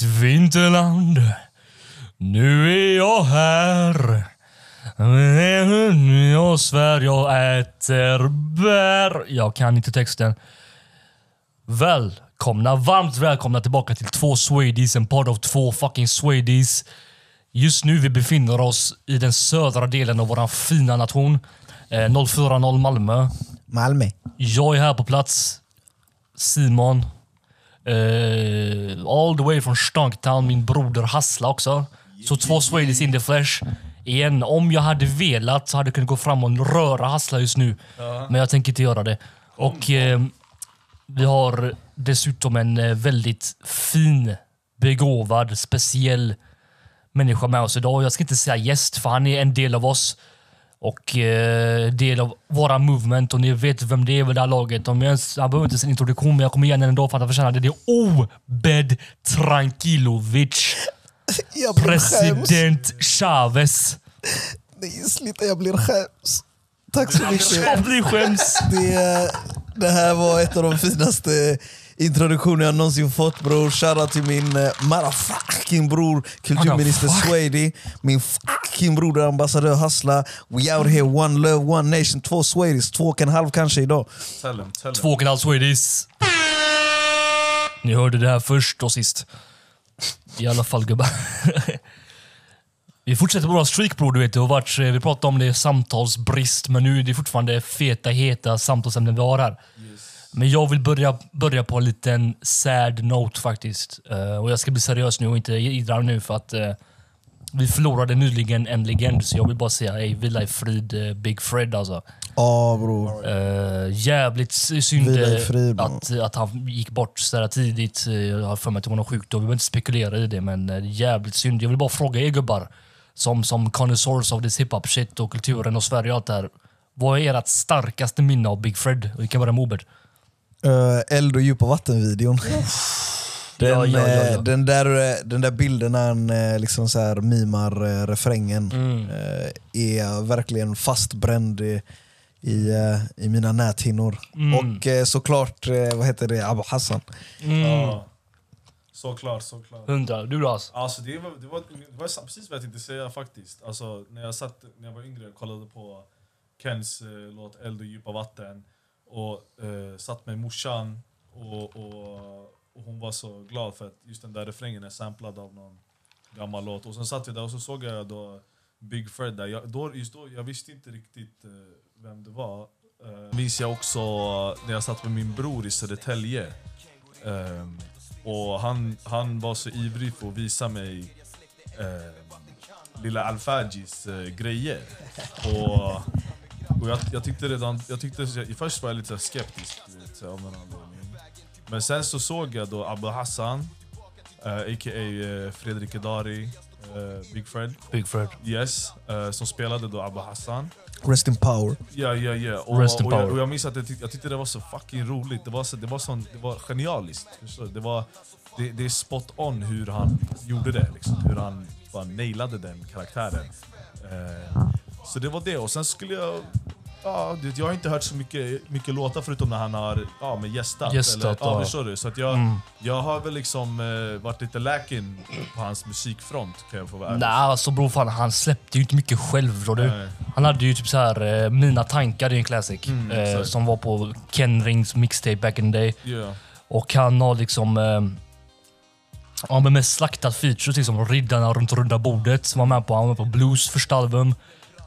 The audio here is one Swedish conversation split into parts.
mitt vinterland. Nu är jag här. Jag svär jag äter bär. Jag kan inte texten. Välkomna, varmt välkomna tillbaka till två Swedies, en podd av två fucking Swedies. Just nu vi befinner oss i den södra delen av vår fina nation. Eh, 040 Malmö. Malmö. Jag är här på plats. Simon. Eh, all the way från Stunktown. Min broder Hassla också. Så två Swedish in the flesh. Igen, om jag hade velat så hade jag kunnat gå fram och röra Hassla just nu. Men jag tänker inte göra det. Och eh, vi har dessutom en eh, väldigt fin, begåvad, speciell människa med oss idag. Jag ska inte säga gäst, för han är en del av oss och eh, del av våra movement och ni vet vem det är vid det här laget. Om jag ens, han behöver inte sin introduktion, men jag kommer igen ändå för att han förtjänar det. Det är Obed Trankilovic. Blir skäms. President Chavez. Nej, sluta, jag blir skäms. Tack så mycket. Jag blir skäms. Det, det här var ett av de finaste introduktioner jag någonsin fått bror. Shoutout till min uh, motherfucking bror, kulturminister Swady. Min fucking broder, ambassadör Hassla. We out here, one love, one nation. Två Swedies, två och en halv kanske idag. Tell him, tell him. Två och en halv Swedish. Ni hörde det här först och sist. I alla fall gubbar. Vi fortsätter på våra streak bror, du vet. Det har varit, eh, vi pratade om det samtalsbrist, men nu är det fortfarande feta, heta samtalsämnen vi har här. Men jag vill börja, börja på en liten sad note faktiskt. Eh, och jag ska bli seriös nu och inte idra nu för att eh, vi förlorade nyligen en legend, så jag vill bara säga ey, vila i frid eh, Big Fred alltså. Ja bror. Uh, jävligt synd frid, att, att han gick bort så tidigt. Jag har för mig att det var någon sjukdom. Vi behöver inte spekulera i det, men jävligt synd. Jag vill bara fråga er gubbar, som, som connoisseurs av this hiphop shit och kulturen och Sverige och allt det här. Vad är ert starkaste minne av Big Fred? Vi kan börja med Obed. Uh, eld och djupa vatten-videon. Den, Ja, ja, ja, ja. eh, den, där, eh, den där bilden när han liksom så här mimar refrängen Mm. är verkligen fastbränd i, i, i mina näthinnor. Mm. Och såklart, vad heter det, Abu Hassan. Ja. Såklart, såklart. Hundra. Du då? Alltså? Alltså det var, det, var, det var precis vad jag tänkte säga faktiskt. Alltså, när, jag satt, när jag var yngre och kollade på Kens eh, låt Eld och djupa vatten och eh, satt med morsan och, och, och hon var så glad för att just den där refrängen är samplad av någon gammal låt. Och sen satt vi där och så såg jag då Big Fred där. Jag, då, just då, jag visste inte riktigt eh, vem det var. Eh, minns jag också eh, när jag satt med min bror i Södertälje. Ehm, och han, han var så ivrig för att visa mig eh, lilla Alfagis eh, grejer. Och, och jag, jag tyckte redan, jag tyckte, först var jag lite så skeptisk vet, av någon anledning. Men sen så såg jag då Abu Hassan, eh, a.k.a. Eh, Fredrik Edari, eh, Big Fred, Big Fred. yes, som spelade då Abu Hassan. Rest in power. Ja, ja, ja. Och, Rest in och, jag, power. och jag minns att jag, tyck, jag tyckte det var så fucking roligt. Det var, så, det var, sån, det var genialiskt. Det, var, det, det är spot on hur han gjorde det. Liksom. Hur han bara nailade den karaktären. Eh, så det var det. Och sen skulle jag... Ja, jag har inte hört så mycket, mycket låtar förutom när han har ja, men gästat. Gästat, eller, ja, förstår du? Så att jag, Mm. jag har väl liksom eh, varit lite läkin på hans musikfront kan jag få vara. Nej, alltså bror fan, han släppte ju inte mycket själv förstår du. Han hade ju typ så här eh, Mina tankar, det är en classic. Mm, eh, som var på Ken Rings mixtape back in the day. Ja. Och han har liksom... Eh, ja, men mest slaktat features, liksom Riddarna runt runda bordet som var med på. Han var med på Blues första album.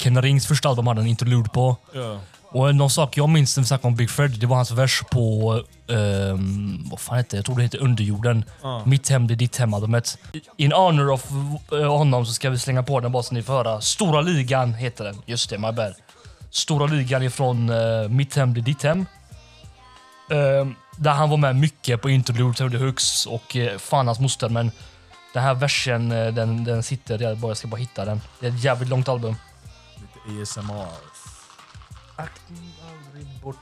Ken Rings första album hade en interlude på. Ja. Och någon sak jag minns när vi snackade om Big Fred, det var hans vers på... ehm, vad fan heter det? Jag tror det heter Underjorden. Ja. Mitt hem, det är ditt hem-albumet. In honor of eh, honom så ska vi slänga på den bara så ni får höra. Stora ligan heter den. Just det, my bad. Stora ligan ifrån uh, Mitt hem, det är ditt hem. Ehm, där han var med mycket på interludes, hörde hooks och uh, fan hans moster. Men den här versen, den, den sitter. Jag, bara, jag ska bara hitta den. Det är ett jävligt långt album. ASMR. Akten aldrig bort.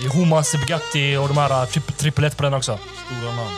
Det är Homan Sebgatti och de här uh, tri- trippel på den också. Stora namn.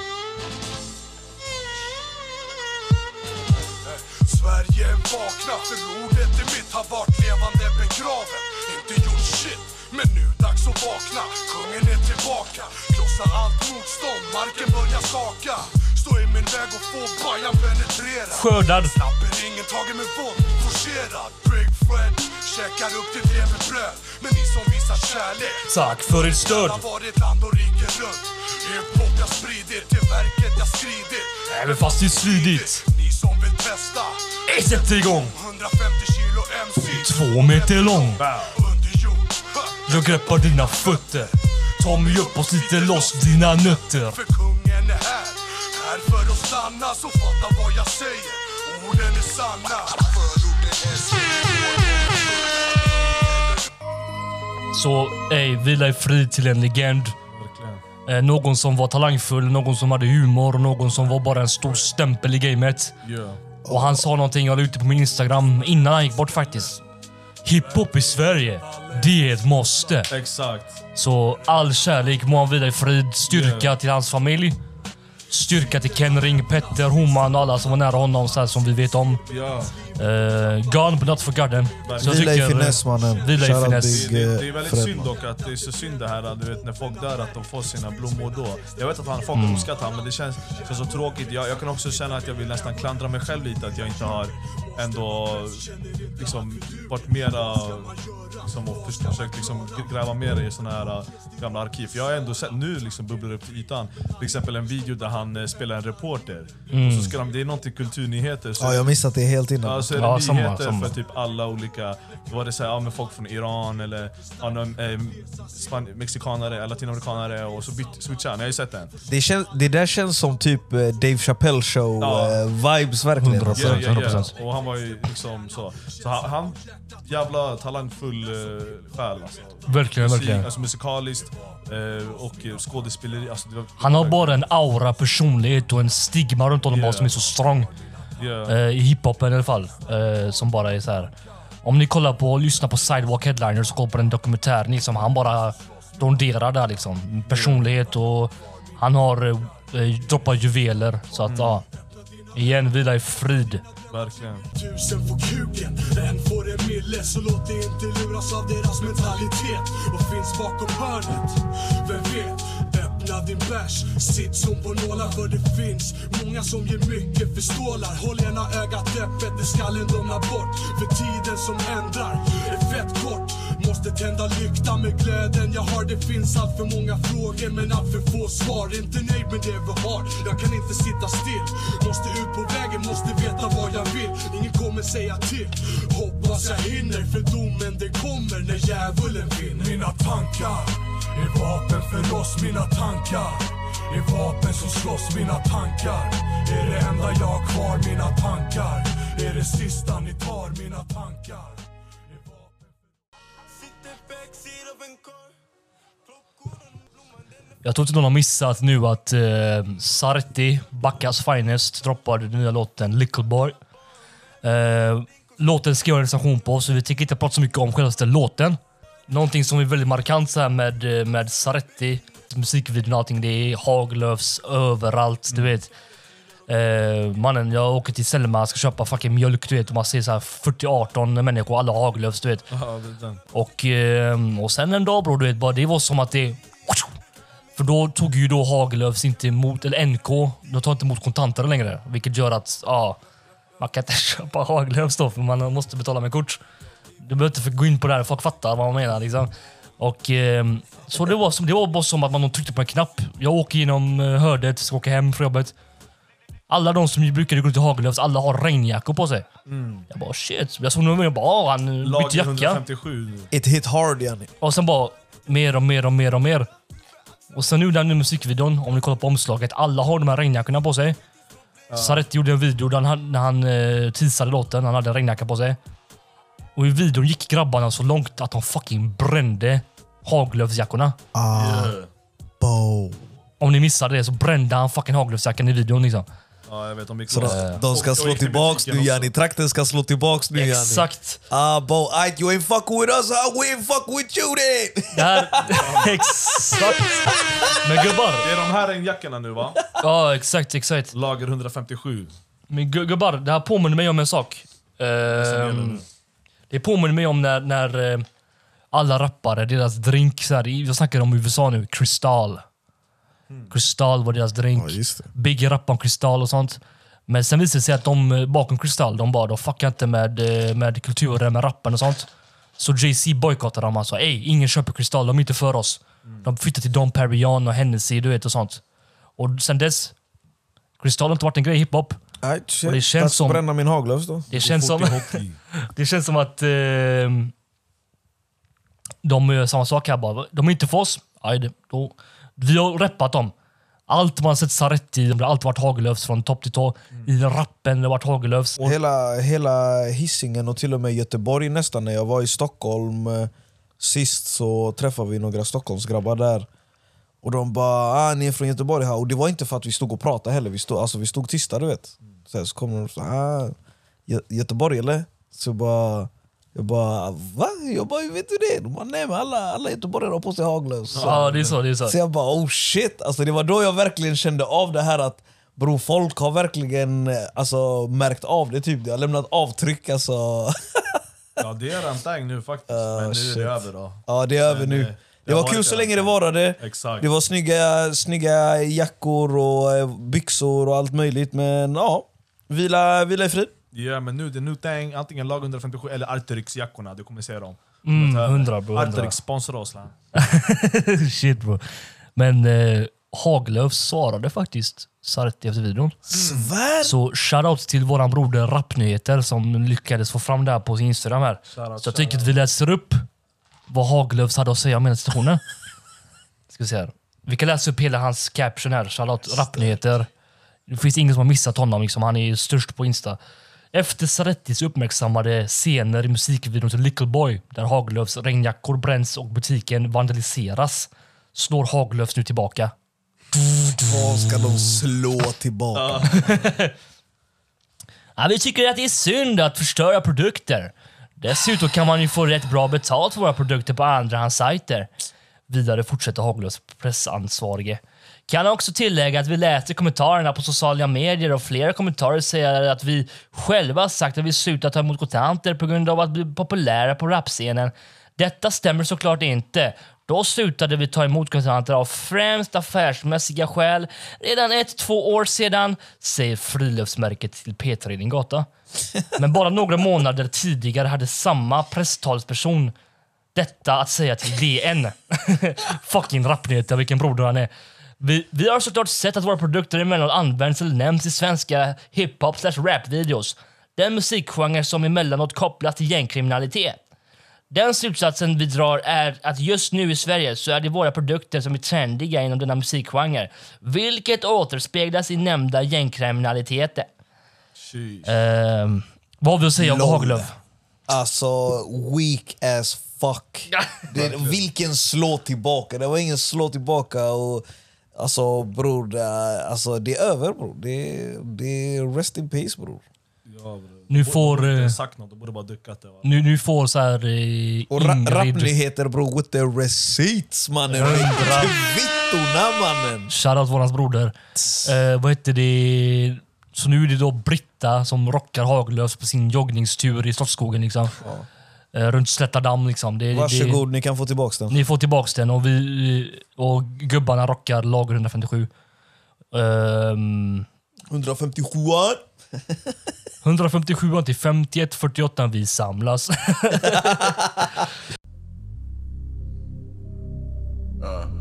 Sverige vakna för ordet är mitt har varit levande begraven Inte gjort shit, men nu dags att vakna Kungen är tillbaka, krossa allt motstånd, marken börjar skaka Stå i min väg och få bajan penetrera Skördad. Snapper ingen tagen med våld, forcerad Big Fred, käkar upp till leverbröd Men ni som visar kärlek Tack för ert stöd. har varit land och rike runt Hiphop jag spridit, till verket jag skridit Även fast det är svidigt. Ni som vill testa Ey, sätt igång! 150 kilo MC Två meter lång. under jord! Jag greppar dina fötter. Ta mig upp och sliter loss dina nötter. Stanna Så fatta vad jag säger, orden är sanna Så ey, vila i frid till en legend. Eh, någon som var talangfull, någon som hade humor, någon som var bara en stor stämpel i gamet. Yeah. Och han sa någonting, jag la ut det på min Instagram innan han gick bort faktiskt. Hiphop i Sverige, det är ett måste. Exakt. Så all kärlek, må han vila i frid. Styrka Yeah. till hans familj. Styrka till Ken Ring, Petter, Homan och alla som var nära honom så här, som vi vet om. Ja. Uh, gone but not forgotten. Så Vila i finess mannen. Vila i finess. Big, Det, eh, det är väldigt Fred, synd dock att det är så synd det här du vet, när folk dör att de får sina blommor då. Jag vet att han, folk Mm. uppskattar honom men det känns, känns så tråkigt. Jag, jag kan också känna att jag vill nästan klandra mig själv lite att jag inte har ändå liksom varit mera liksom, och förs- försökt liksom gräva mer i såna här äh, gamla arkiv. För jag har ändå sett nu liksom bubblar upp till ytan. Till exempel en video där han eh, spelar en reporter. Och så ska de, det är någonting kulturnyheter. Så Ja, jag har missat det helt innan. Ja, så är det Ja, samma, nyheter samma. för typ alla olika... Var det så här, ja, med folk från Iran eller ja, eh, span- mexikanare, latinamerikanare och så byt- switchade han. Jag har ju sett den. Det, känns, det där känns som typ eh, Dave Chappelle show Ja. eh, vibes verkligen. 100%. Alltså. Ja, ja, 100%. ja. Och han var ju liksom så. Så han, han jävla talangfull uh, själ alltså. Verkligen, Musik, verkligen. Alltså musikaliskt eh, och eh, skådespeleri. Alltså, var, Han har bara en aura, personlighet och en stigma runt honom bara Yeah. som är så strong. Ja. Eh, I hiphopen i alla fall. Eh, som bara är så här. Om ni kollar på och lyssnar på Sidewalk Headliners och kollar på den dokumentären, liksom, han bara donderar där liksom. Personlighet och han har eh, eh, droppat juveler. Så att ja. Igen, vila i frid. Verkligen. Tusen får kuken, en får en mille Så låt dig inte luras av deras mentalitet Och finns bakom hörnet, vem vet? Öppna din bärs, sitt som på nålar för det finns Många som ger mycket för stålar Håll ena ögat öppet, det skallen domnar bort. För tiden som ändrar är fett kort. Måste tända lykta med glöden jag har Det finns allt för många frågor men allt för få svar. Inte nöjd med det vi har, jag kan inte sitta still. Måste ut på vägen, måste veta vad jag vill. Ingen kommer säga till. Hoppas jag hinner för domen den kommer när djävulen vinner. Mina tankar är vapen för oss, mina tankar? Är vapen som slåss, mina tankar? Är det enda jag har kvar, mina tankar? Är det sista ni tar, mina tankar? Är vapen Jag tror inte någon har missat nu att eh, Sarti, Backas Finest, droppade den nya låten Little Boy. Eh, låten ska göra en recension på, så vi tänker inte prata så mycket om själva låten. Någonting som är väldigt markant så här med, eh, med Sarti, musikvideon och allting, det är Haglöfs överallt, du vet. Eh, mannen, jag åker till Selma, ska köpa fucking mjölk, du vet, och man ser så här 40-18 människor, alla Haglöfs, du vet. Ja. Och, eh, och sen en dag bror, du vet, bara, det var som att det... För då tog ju då Hagelöfs inte emot, eller NK, de tar inte emot kontanter längre. Vilket gör att, ja, man kan inte köpa Hagelöfs då för man måste betala med kort. Du behöver inte gå in på det här, folk fattar vad man menar liksom. Och, eh, så det var, som, det var bara som att man tryckte på en knapp. Jag åker genom eh, hördet, ska åka hem från jobbet. Alla de som brukade gå till Hagelöfs, alla har regnjackor på sig. Jag bara shit. Jag såg någon och bara, ah, han bytte Lager jacka. 157. It hit hard yani. Och sen bara mer och mer och mer och mer. Och sen nu den nya musikvideon, om ni kollar på omslaget, alla har de här regnjackorna på sig. Saretti gjorde en video där han, när han eh, teasade låten, han hade en regnjacka på sig. Och i videon gick grabbarna så långt att de fucking brände Haglöfsjackorna. Ah, bo. Om ni missade det så brände han fucking Haglöfsjackan i videon liksom. Ja, jag vet. De gick Så de, de ska Och- slå tillbaks nu yani. Trakten ska slå tillbaks nu yani. Exakt. Ah bo, aight you ain't fucking with us, ah, we ain't fucking with you then! Det här... exakt. Men gubbar. Det är de här regnjackorna nu va? Ja, exakt, exakt. Lager 157. Men gu- gubbar, det här påminner mig om en sak. Ehm, det påminner mig om när, när eh, alla rappare, deras drink, så här, jag snackar om USA nu, Cristal. Kristall var deras drink. Ja. Biggie rappade om Kristall och sånt. Men sen visade det sig att de eh, bakom Kristall, de bara de fuckar inte med, eh, med kulturen, med rappen och sånt. Så Jay-Z bojkottade dem. Han sa ey, ingen köper Kristall, de är inte för oss. De flyttade till Dom Perignon och Hennessy, du vet och sånt. Och sen dess, Kristall har inte varit en grej i hiphop. Nej, shit. Och det känns Dags att som- bränna min haglös då. Det känns som... I. Det känns som att eh, de gör samma sak här bara. De är inte för oss. Aj, det- då, vi har reppat dem. Allt man sett Saretti, det har alltid varit Hagelöfs från topp till tå. I rappen det har varit Hagelöfs. Och, Hela, hela Hisingen och till och med Göteborg nästan. När jag var i Stockholm eh, sist så träffade vi några Stockholmsgrabbar där. Och de bara ah, ni är från Göteborg här. Och det var inte för att vi stod och pratade heller. Vi stod, alltså, vi stod tysta du vet. Så, här, så kom de och sa ah, Gö- Göteborg eller? Så jag bara, jag bara va? Jag bara vet du det? De bara nej men alla, alla göteborgare har på sig haglös. ja, det är så. Det är så. Så jag bara oh shit, alltså, det var då jag verkligen kände av det här att Bro, folk har verkligen alltså, märkt av det, typ. det har lämnat avtryck. Alltså. Ja, det är en thing nu faktiskt. Ah, men nu är shit. det över då. Ja, det är över Men, nu. eh, Det, det var kul så länge det varade. Exakt. Det var snygga, snygga jackor och eh, byxor och allt möjligt. Men ja, vila, vila i frid. Ja, men nu det är new thing. Antingen lag 157 eller Arterix-jackorna. Du kommer se dem. Mm, Kommer ta- 100 bro. 100. Arterix sponsrar oss. Shit bro. Men eh, Haglöf svarade faktiskt Saretti efter videon. Svär! Så shoutout till våran broder Rappnyheter som lyckades få fram det här på sin Instagram här. Shoutout, så jag tycker att vi läser upp vad Haglöfs hade att säga om den situationen. Ska vi se här. Vi kan läsa upp hela hans caption här. Shoutout Rappnyheter. Det finns ingen som har missat honom. Liksom. Han är ju störst på Insta. Efter Sarettis uppmärksammade scener i musikvideon till Little Boy där Haglöfs regnjackor bränns och butiken vandaliseras slår Haglöfs nu tillbaka. Vad ska de slå tillbaka? Ja, vi tycker att det är synd att förstöra produkter. Dessutom kan man ju få rätt bra betalt för våra produkter på andrahandssajter. Vidare fortsätter Haglöfs pressansvarige. Kan också tillägga att vi läser kommentarerna på sociala medier och flera kommentarer säger att vi själva sagt att vi slutat ta emot kontanter på grund av att bli populära på rapscenen. Detta stämmer såklart inte. Då slutade vi ta emot kontanter av främst affärsmässiga skäl redan ett, två år sedan, säger friluftsmärket till P3 Din Gata. Men bara några månader tidigare hade samma presstalsperson detta att säga till DN. Fucking rappnyheter, vilken broder han är. Vi, vi har såklart sett att våra produkter emellanåt används eller nämns i svenska hiphop slash rap-videos. Den musikgenre som emellanåt kopplas till gängkriminalitet. Den slutsatsen vi drar är att just nu i Sverige så är det våra produkter som är trendiga inom denna musikgenre, vilket återspeglas i nämnda gängkriminaliteten. Sheesh. Ehm, vad har vi att säga om. Haglöf? Alltså, weak as fuck. Det, vilken slå tillbaka. Det var ingen slå tillbaka. Och, alltså bror, det, alltså, det är över bror. Det, det är rest in peace bror. Ja, bro. Nu får, eh, sagt något, de borde bara duckat det. Va? Nu, nu får så här eh, Och ra rappnyheter bror, with the receipts mannen. Kvittorna mannen. Shoutout vårans broder. Eh, vad heter det? Så nu är det då Britta som rockar Haglöfs på sin joggningstur i Slottsskogen. Liksom. Eh, runt Slätta damm. Liksom. Det, Varsågod, ni kan få tillbaka Det, den. ni får tillbaks den och, vi, och gubbarna rockar lager 157. Ehm, 157 157 till 51 48 vi samlas. Drive.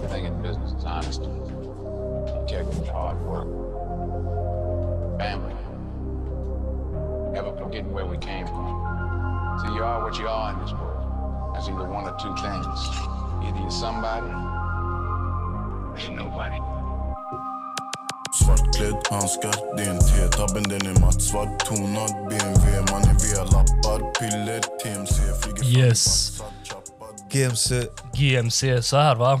Most thing in business is honesty, integrity, hard work, family. Never forgetting where we came from. See, you are what you are in this world. That's either one or two things. Either you're somebody, or you're nobody. Svartklädd, handskar, det är en T-tabben, den är matt svart tonad BMW, man är via lappar, piller, TMC, flyger Yes. GMC. GMC, så här va.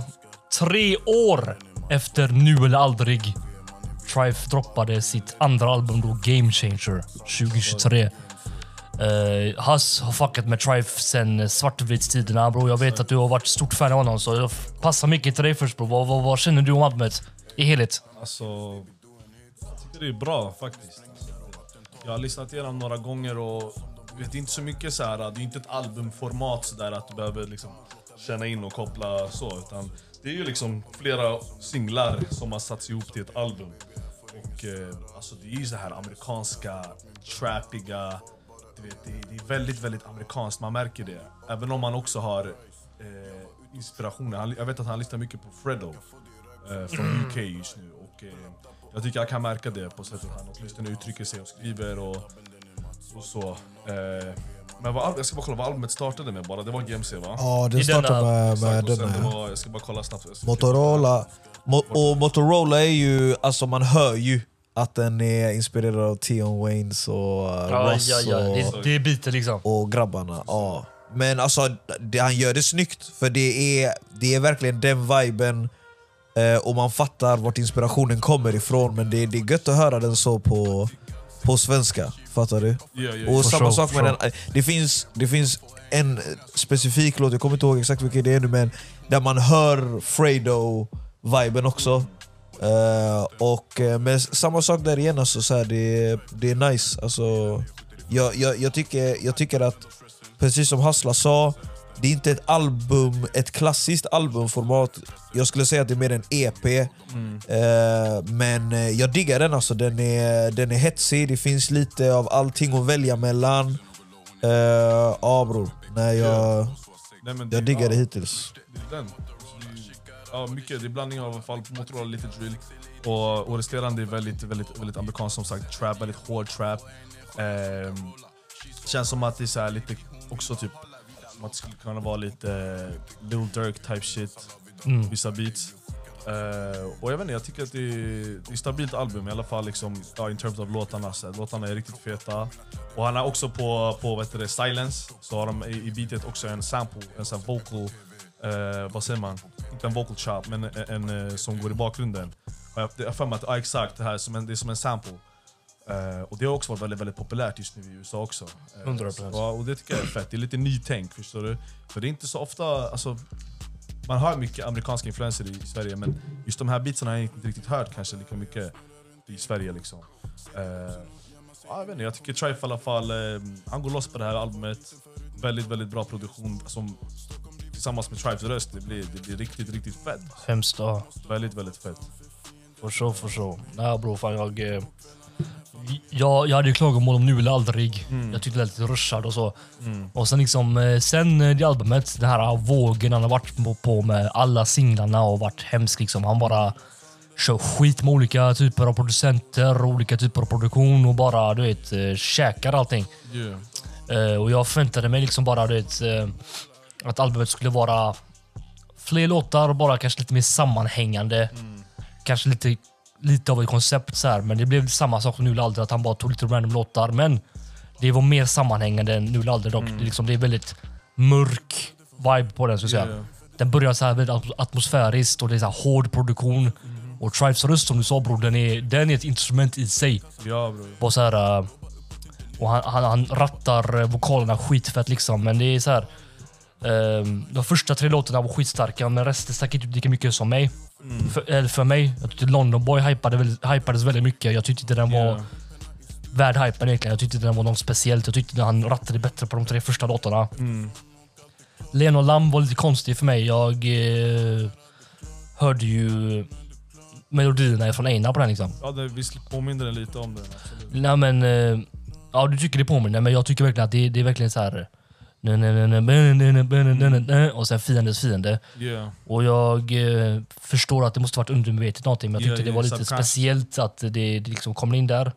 Tre år efter Nu eller aldrig. Trife droppade sitt andra album då, Game Changer, 2023. Uh, eh, Hass har fuckat med Trife sen svartvitstiderna bror. Jag vet att du har varit stort fan av honom så jag passar mycket till dig först bror. Vad, vad, vad känner du om albumet i helhet? Alltså, jag tycker det är bra faktiskt. Jag har lyssnat igenom några gånger och vet inte så mycket så här. Det är inte ett albumformat så där att du behöver liksom känna in och koppla så. Utan det är ju liksom flera singlar som har satts ihop till ett album. Och eh, alltså det är ju så här amerikanska, trappiga. Du vet, det, det är väldigt, väldigt amerikanskt. Man märker det. Även om man också har eh, inspirationer. Han, jag vet att han lyssnar mycket på Fredo eh, från UK just nu. Och, eh, jag tycker jag kan märka det på sättet han åtminstone uttrycker sig och skriver och, och så. Eh, men vad, jag ska bara kolla vad albumet startade med bara. Det var GMC va? Ja, I det startar denna- med, med den här. var, jag ska bara kolla snabbt. Motorola. Mo och Motorola är ju, alltså man hör ju att den är inspirerad av Tion Waynes och uh, Ja, Russ ja, ja. och, Det, det är biten liksom. och grabbarna. Ja. Men alltså, det, han gör det snyggt. För det är, det är verkligen den viben eh, och man fattar vart inspirationen kommer ifrån. Men det, det är gött att höra den så på, på svenska. Fattar du? Ja, ja, Och samma sure, sak med for den. Det finns, det finns en specifik låt, jag kommer inte ihåg exakt vilken det är nu, men där man hör Fredo-viben också. Eh, och eh, med samma sak där igen, alltså, så här, det, det är nice. Alltså, jag, jag, jag, tycker, jag tycker att, precis som Hassla sa, det är inte ett album, ett klassiskt albumformat. Jag skulle säga att det är mer en EP. Eh, men eh, jag diggar den alltså. Den är, den är hetsig, det finns lite av allting att välja mellan. Uh, ja bror, nej jag, Nej, det- jag diggar det ja, hittills. det är den. Ja, mycket. Det är blandning av fall på Motorola, lite drill. Och, och resterande är väldigt, väldigt, väldigt amerikanskt som sagt. Trap, väldigt hård trap. Ehm, känns som att det är lite, också typ, som att det skulle kunna vara lite eh, Lil Durk type shit. Mm. Vissa beats. Eh, och jag vet inte, jag tycker att det är, det är ett stabilt album i alla fall liksom, ja, in terms of låtarna. Så låtarna är riktigt feta. Och han har också på, på vad heter det, Silence, så har de i, i beatet också en sample, en sån vocal, eh, vad säger man? Inte en vocal chop, men en, en eh, som går i bakgrunden. Och jag har för mig att, ja exakt, det här är som en, det är som en sample. Eh, och det har också varit väldigt, väldigt populärt just nu i USA också. Eh, 100%. så- Ja, och det tycker jag är fett. Det är lite nytänk, förstår du? För det är inte så ofta, alltså, man har mycket amerikanska influenser i Sverige men just de här beatsen har jag inte riktigt hört kanske lika mycket i Sverige. Liksom. Ja, jag, vet inte, jag tycker Trife i alla fall, han går loss på det här albumet. Väldigt, väldigt bra produktion som tillsammans med Trifes röst, det blir, det blir riktigt, riktigt fett. Hemskt. Ja. Väldigt, väldigt fett. For sure, for sure. Nej bror, fan jag... eh, Jag, jag hade ju klagomål om Nu eller aldrig. Jag tyckte det lät lite rushad och så. Och sen liksom, eh, sen eh, det albumet, den här vågen han har varit på, med alla singlarna och varit hemsk liksom. Han bara kör skit med olika typer av producenter, olika typer av produktion och bara du vet, eh, käkar allting. Yeah. Eh, och jag förväntade mig liksom bara du vet, eh, att albumet skulle vara fler låtar, bara kanske lite mer sammanhängande. Kanske lite, lite av ett koncept så här, men det blev samma sak som Nu aldrig, att han bara tog lite random låtar. Men det var mer sammanhängande än Nu aldrig dock. Det, är liksom, det är väldigt mörk vibe på den. Så att säga. Yeah. Den börjar så här väldigt atmos- atmosfäriskt och det är så här hård produktion. Och Tribes röst som du sa bror, den är, den är ett instrument i sig. Ja bror. Bara så här, eh, och han, han, han rattar eh, vokalerna skitfett liksom, men det är så här. ehm, de första tre låtarna var skitstarka, men resten stack inte ut lika mycket som mig. För, eller för mig. Jag tyckte London Boy hypade, hypades väldigt mycket. Jag tyckte inte den var Yeah. värd hypen egentligen. Jag tyckte inte den var något speciellt. Jag tyckte han rattade bättre på de tre första låtarna. Mm. Len och Lam var lite konstig för mig. Jag eh, hörde ju melodierna från Einar på den liksom. Ja, det, vi påminner den lite om den. Absolut. Nej men, eh, ja du tycker det påminner, men jag tycker verkligen att det, det är verkligen så här och sen fiendes fiende. Yeah. Och jag eh, förstår att det måste varit undermedvetet någonting, men jag tyckte yeah, yeah, det var lite speciellt att det, det liksom kom in där.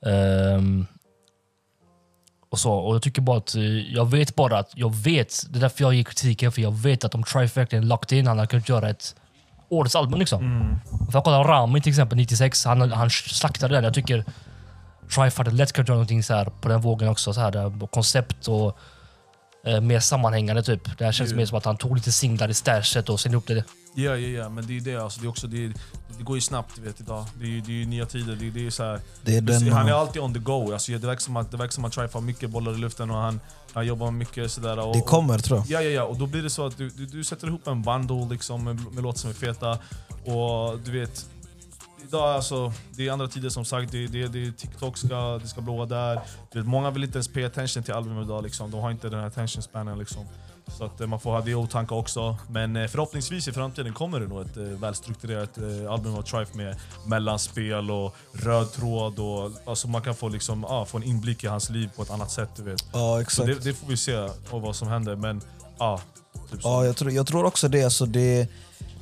Um, och så, och jag tycker bara att, eh, jag vet bara att, jag vet, det är därför jag ger kritiken, för jag vet att om Trife verkligen lagt in, han hade kunnat göra ett årets album liksom. Mm. För jag kollar Rami till exempel, 96, han, han slaktade den. Jag tycker hade lätt kunnat göra någonting så här på den vågen också, så här, där, koncept och eh, mer sammanhängande typ. Det här känns Yeah. mer som att han tog lite singlar i stashet och sen ihop det Ja, ja, ja, men det är det. Alltså, det, är också, det, det går ju snabbt du vet, idag. Det är, det är nya tider. Det, det är så här, Det är den han är alltid on the go. Alltså, det verkar som att, det verkar som att Trife har mycket bollar i luften och han, han jobbar mycket sådär. Och, det kommer tror jag. Ja, ja, ja. Och då blir det så att du, du, du sätter ihop en bundle liksom, med, med låtar som är feta. Och du vet, idag alltså, det är andra tider som sagt. Det, det, det, TikTok ska, det ska blåa där. Vet, många vill inte ens pay attention till albumet idag. Liksom. De har inte den här attention spanen. Liksom. Så att eh, man får ha det i åtanke också. Men eh, förhoppningsvis i framtiden kommer det nog ett eh, välstrukturerat album av Trife med mellanspel och röd tråd. Och, alltså man kan få, liksom, ah, få en inblick i hans liv på ett annat sätt. Du vet. Ja, exakt. det, det får vi se och vad som händer. Men ja, typ. Ja, jag tror, jag tror också det. Alltså det,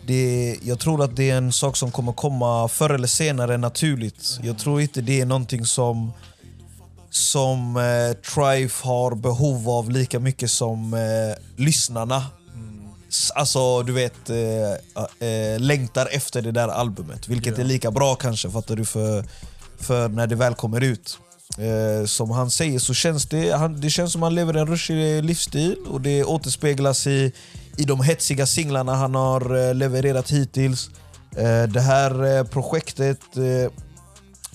det. Jag tror att det är en sak som kommer komma förr eller senare naturligt. Jag tror inte det är någonting som som eh, Trife har behov av lika mycket som eh, lyssnarna. Alltså, du vet, eh, eh, längtar efter det där albumet. Vilket är lika bra kanske, fattar du? För, för när det väl kommer ut. Eh, som han säger så känns det, han, det känns som han lever en rushig livsstil och det återspeglas i, i de hetsiga singlarna han har eh, levererat hittills. Eh, det här eh, projektet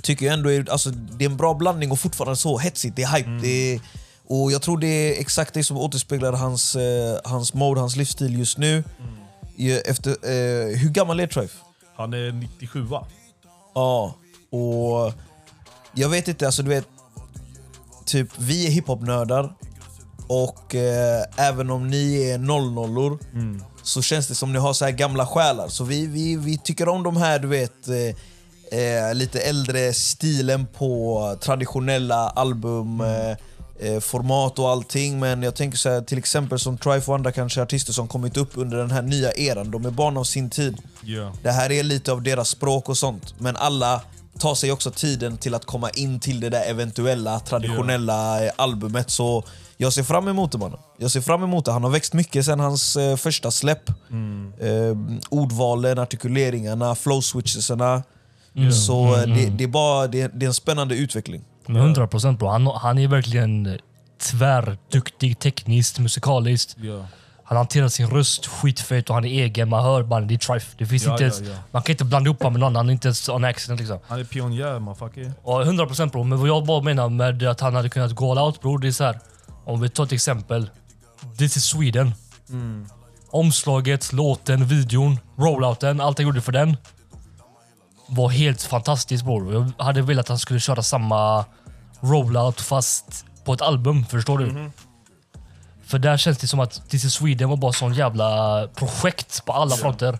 tycker jag ändå är, alltså, det är en bra blandning och fortfarande så hetsigt, det är hype. Det är, och jag tror det är exakt det som återspeglar hans, hans mode, hans livsstil just nu. I- Efter, eh, hur gammal är Trife? Han är 97 va? Ja, och jag vet inte, alltså du vet, typ vi är hiphop-nördar och eh, även om ni är 00 så känns det som ni har så här gamla själar. Så vi, vi, vi tycker om de här, du vet, eh, eh, lite äldre stilen på traditionella album, eh, eh, format och allting. Men jag tänker så här, till exempel som Trife och andra kanske artister som kommit upp under den här nya eran. De är barn av sin tid. Ja. Det här är lite av deras språk och sånt. Men alla tar sig också tiden till att komma in till det där eventuella traditionella eh, albumet. Så jag ser fram emot det mannen. Jag ser fram emot det. Han har växt mycket sen hans eh, första släpp. Eh, ordvalen, artikuleringarna, flow switchesarna. Så eh, det, det, är bara, det, det är en spännande utveckling. Men 100 procent bro. Han, han är verkligen tvärduktig tekniskt, musikaliskt. Ja. Han hanterar sin röst skitfett och han är egen. Man hör bara det är Trife. Det finns Ja, inte ja, ens, ja. Man kan inte blanda ihop honom med någon. Han är inte ens on accident liksom. Han är pionjär motherfucker. Och 100% bro, men vad jag bara menar med att han hade kunnat gå all out bror, det är så här. Om vi tar ett exempel. This is Sweden. Omslaget, låten, videon, rollouten, allt jag gjorde för den. Var helt fantastiskt bror. Jag hade velat att han skulle köra samma rollout fast på ett album, förstår du? För där känns det som att This is Sweden var bara sån jävla projekt på alla fronter.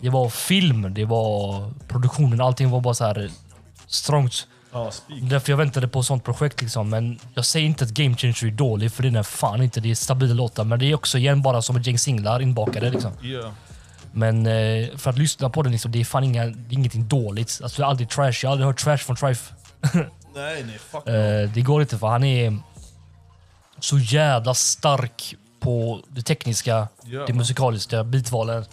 Det var film, det var produktionen, allting var bara så här strongt. Ja. Därför jag väntade på sånt projekt. Liksom. Men jag säger inte att Game Changer är dålig, för det är fan inte. Det är stabila låtar. Men det är också igen bara som ett gäng singlar inbakade. Liksom. Ja. Men eh, för att lyssna på den, liksom, det är fan inga, ingenting dåligt. Alltså, det är aldrig trash. Jag har aldrig hört trash från Trife. Nej, nej, fuck Eh, det går inte för han är så jävla stark på det tekniska, Ja. det musikaliska, bitvalen.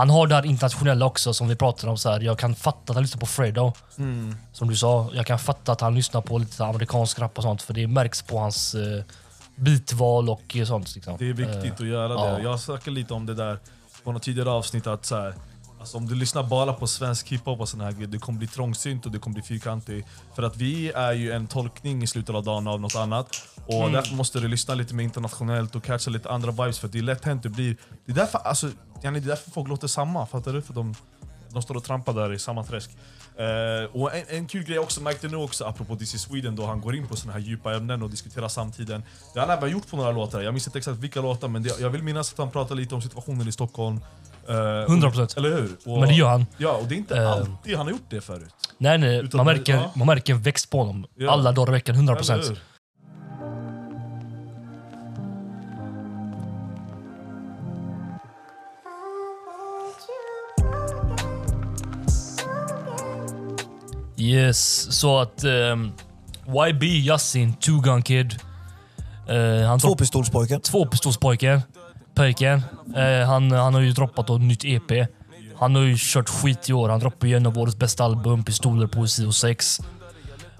Han har det här internationella också som vi pratade om. Så här. Jag kan fatta att han lyssnar på Fredo. Mm. Som du sa, jag kan fatta att han lyssnar på lite amerikansk rap och sånt. För det märks på hans eh, bitval och sånt. Liksom. Det är viktigt Eh, att göra ja. det. Jag snackade lite om det där på något tidigare avsnitt. att så här, alltså Om du lyssnar bara på svensk hiphop och sån här grejer, du kommer bli trångsynt och du kommer bli fyrkantig. För att vi är ju en tolkning i slutet av dagen av något annat. Och Mm. därför måste du lyssna lite mer internationellt och catcha lite andra vibes. För det är lätt hänt, det blir... Det är därför, alltså, det är därför folk låter samma, fattar du? För de, de står och trampar där i samma träsk. Eh, och en, en kul grej jag också märkte nu också, apropå is Sweden, då han går in på såna här djupa ämnen och diskuterar samtiden. Det har han även gjort på några låtar, jag minns inte exakt vilka låtar, men det, jag vill minnas att han pratar lite om situationen i Stockholm. Eh, 100%. Eller hur? Och, Men det gör han. Ja, och det är inte Eh. alltid han har gjort det förut. Nej, nej. Utan Man det- märker, ja. man märker en växt på honom. Ja. Alla dagar i veckan, 100 Eller procent. Yes, så att um, YB Yasin, Two Gun Kid. eh, han dropp- Tvåpistolspojken. Tvåpistolspojken. Pojken. Eh, han, han har ju droppat ett nytt EP. Han har ju kört skit i år. Han droppade ju en av årets bästa album, Pistoler, Poesi och Sex.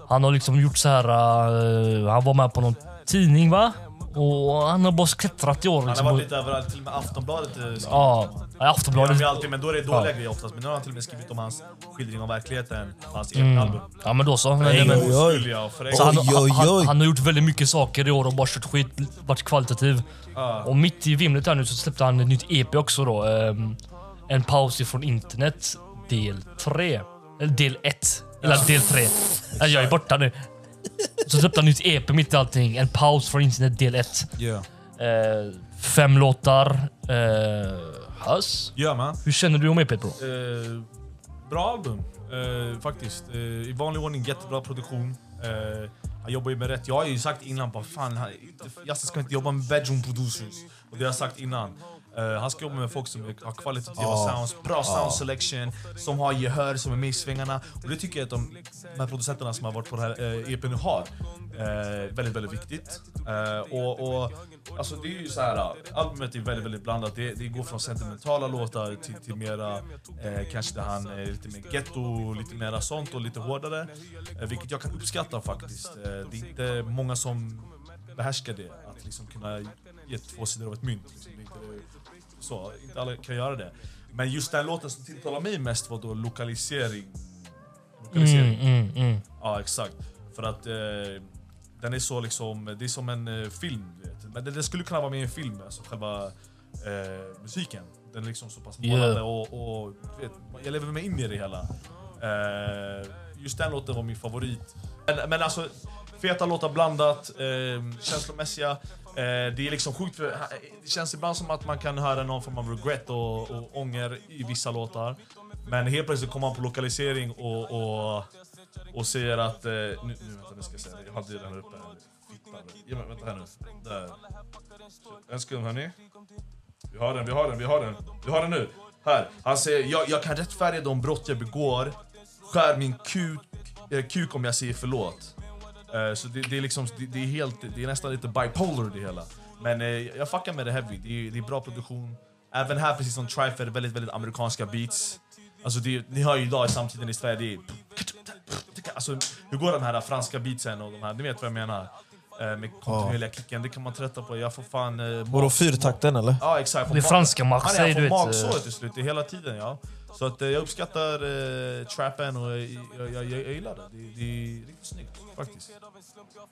Han har liksom gjort så här. Uh, han var med på någon tidning va? Och han har bara klättrat i år. Han har Liksom. varit lite överallt, till och med Aftonbladet eh, skrivit Ja, Aftonbladet. Det är alltid, men då är det dåliga Ja. grejer oftast. Men nu har han till och med skrivit om hans skildring av verkligheten, hans Mm. album. Ja men då så. Nej, men, oj, oj. så han, Oj, oj, han, oj. han, han har gjort väldigt mycket saker i år och bara kört skit, varit kvalitativ. Ja. Och mitt i vimlet här nu så släppte han ett nytt EP också då. ehm, en paus ifrån internet, del 3. Eller del 1. Eller del 3. Nej, Jag är borta nu. Så släppte han nytt EP mitt i allting. En paus från internet, del 1. Yeah. Eh, fem låtar. Eh, Hass, Ja, man. hur känner du om EP bro? Eh, bra album, eh, faktiskt. Eh, I vanlig ordning jättebra produktion. Eh, han jobbar ju med rätt. Jag har ju sagt innan, bara, fan, han, Yasin ska inte jobba med bedroom producers. Och det har jag sagt innan. Eh, han ska jobba med folk som har kvalitativa sounds, bra sound selection, som har gehör, som är med i svängarna. Och det tycker jag att de, de här producenterna som har varit på det här eh, EPn nu har. Eh, väldigt, väldigt viktigt. Eh, och, och, alltså det är ju så här, albumet är väldigt, väldigt blandat. Det, det går från sentimentala låtar till, till mera, kanske där han är lite mer ghetto, lite mera sånt och lite hårdare. Vilket jag kan uppskatta faktiskt. Det är inte många som behärskar det. Att liksom kunna ge två sidor av ett mynt. Liksom. Det är inte, så, inte alla kan göra det. Men just den låten som tilltalar mig mest var då lokalisering. Lokalisering. Mm, mm, mm. Ja, exakt. För att eh, den är så liksom, det är som en eh, film. Vet. Men det, det skulle kunna vara med i en film, alltså själva eh, musiken. Den är liksom så pass Yeah. målande och, och du vet, jag lever mig in i det hela. Eh, just den låten var min favorit. Men, men alltså, feta låtar blandat, eh, känslomässiga. Eh, det är liksom sjukt, för, det känns ibland som att man kan höra någon form av regret och, och ånger i vissa låtar. Men helt plötsligt kommer han på lokalisering och, och, och säger att... Eh, nu, nu, vänta, nu ska jag säga det. Jag hade den här uppe. Ja, men vänta här nu. Där. En sekund hörni. Vi har den, vi har den, vi har den. Vi har den nu. Här. Han säger jag, jag kan rättfärdiga de brott jag begår. Skär min kuk, eh, kuk om jag säger förlåt. Eh, så det, det är liksom, det, det är helt, det är nästan lite bipolar det hela. Men eh, jag fuckar med det heavy, det är, det är bra produktion. Även här, precis som Trife, är det väldigt, väldigt amerikanska beats. Alltså det, ni hör ju idag i samtiden i Sverige, det är... Alltså, hur går de här franska beatsen och de här, ni vet vad jag menar? Eh, med kontinuerliga kicken, det kan man trötta på. Jag får fan... Eh, Vadå fyrtakten eller? Ja exakt. Det är franska Max, Han är säger får du vet, magsåret till slut, det är hela tiden ja. Så att, eh, jag uppskattar eh, trappen och jag, jag, jag, jag gillar det. Det, det är riktigt snyggt faktiskt.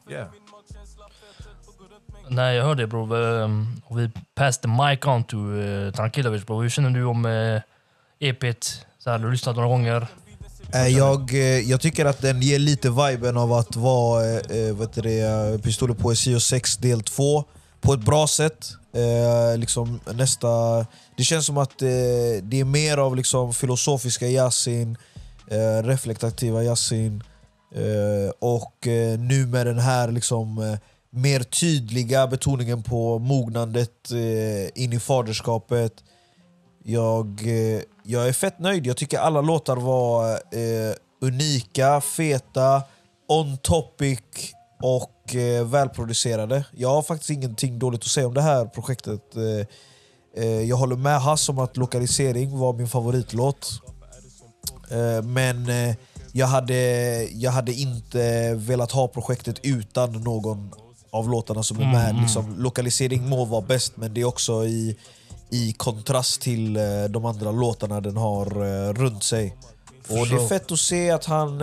Yeah. Nej, jag hörde det bro. Ehm, Och vi passed the mic on to uh, Trankilovic bro. Hur känner du om uh, EP't? Så här, har du lyssnat några gånger? Eh, Jag, eh, jag tycker att den ger lite viben av att vara eh, eh, vet du det, eh, Pistoler Poesi 6 del 2 på ett bra sätt. Eh, liksom nästa, det känns som att eh, det är mer av liksom filosofiska Yasin, eh, reflektativa Yasin eh, och eh, nu med den här liksom, eh, mer tydliga betoningen på mognandet eh, in i faderskapet. Jag, eh, jag är fett nöjd. Jag tycker alla låtar var eh, unika, feta, on topic och eh, välproducerade. Jag har faktiskt ingenting dåligt att säga om det här projektet. Eh, eh, jag håller med Hass om att Lokalisering var min favoritlåt. Eh, men jag, hade, jag hade inte velat ha projektet utan någon av låtarna som är med. Liksom, lokalisering må vara bäst, men det är också i, i kontrast till de andra låtarna den har runt sig. Och det är fett att se att han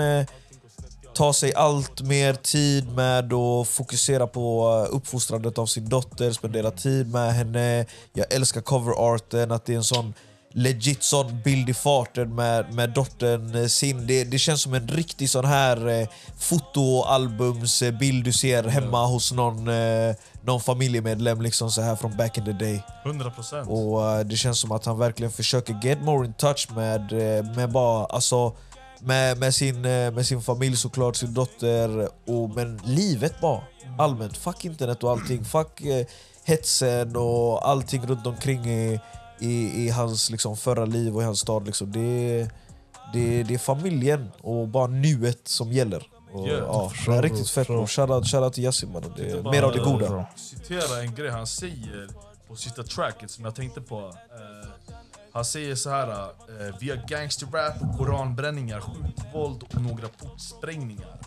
eh, tar sig allt mer tid med att fokusera på eh, uppfostrandet av sin dotter, spendera tid med henne. Jag älskar coverarten, att det är en sån legit sån bild i farten med, med dottern eh, sin. Det, det känns som en riktig sån här eh, fotoalbumsbild du ser hemma hos någon, eh, någon familjemedlem liksom så här från back in the day. 100 procent. Och eh, det känns som att han verkligen försöker get more in touch med, eh, med bara, alltså med, med, sin, eh, med sin familj såklart, sin dotter, och, men livet bara. Allmänt. Fuck internet och allting. Fuck eh, hetsen och allting runt omkring i, i, i hans liksom, förra liv och i hans stad. Liksom. Det, det, det är familjen och bara nuet som gäller. Och, Yeah, ja, det är riktigt fett förstår. bro. Shoutout shout till Yasin mannen. Mer av det goda. Citera en grej han säger på sista tracket som jag tänkte på. Eh, han säger så här. Eh, vi har gangsterrap och koranbränningar, skjutvåld och några portsprängningar.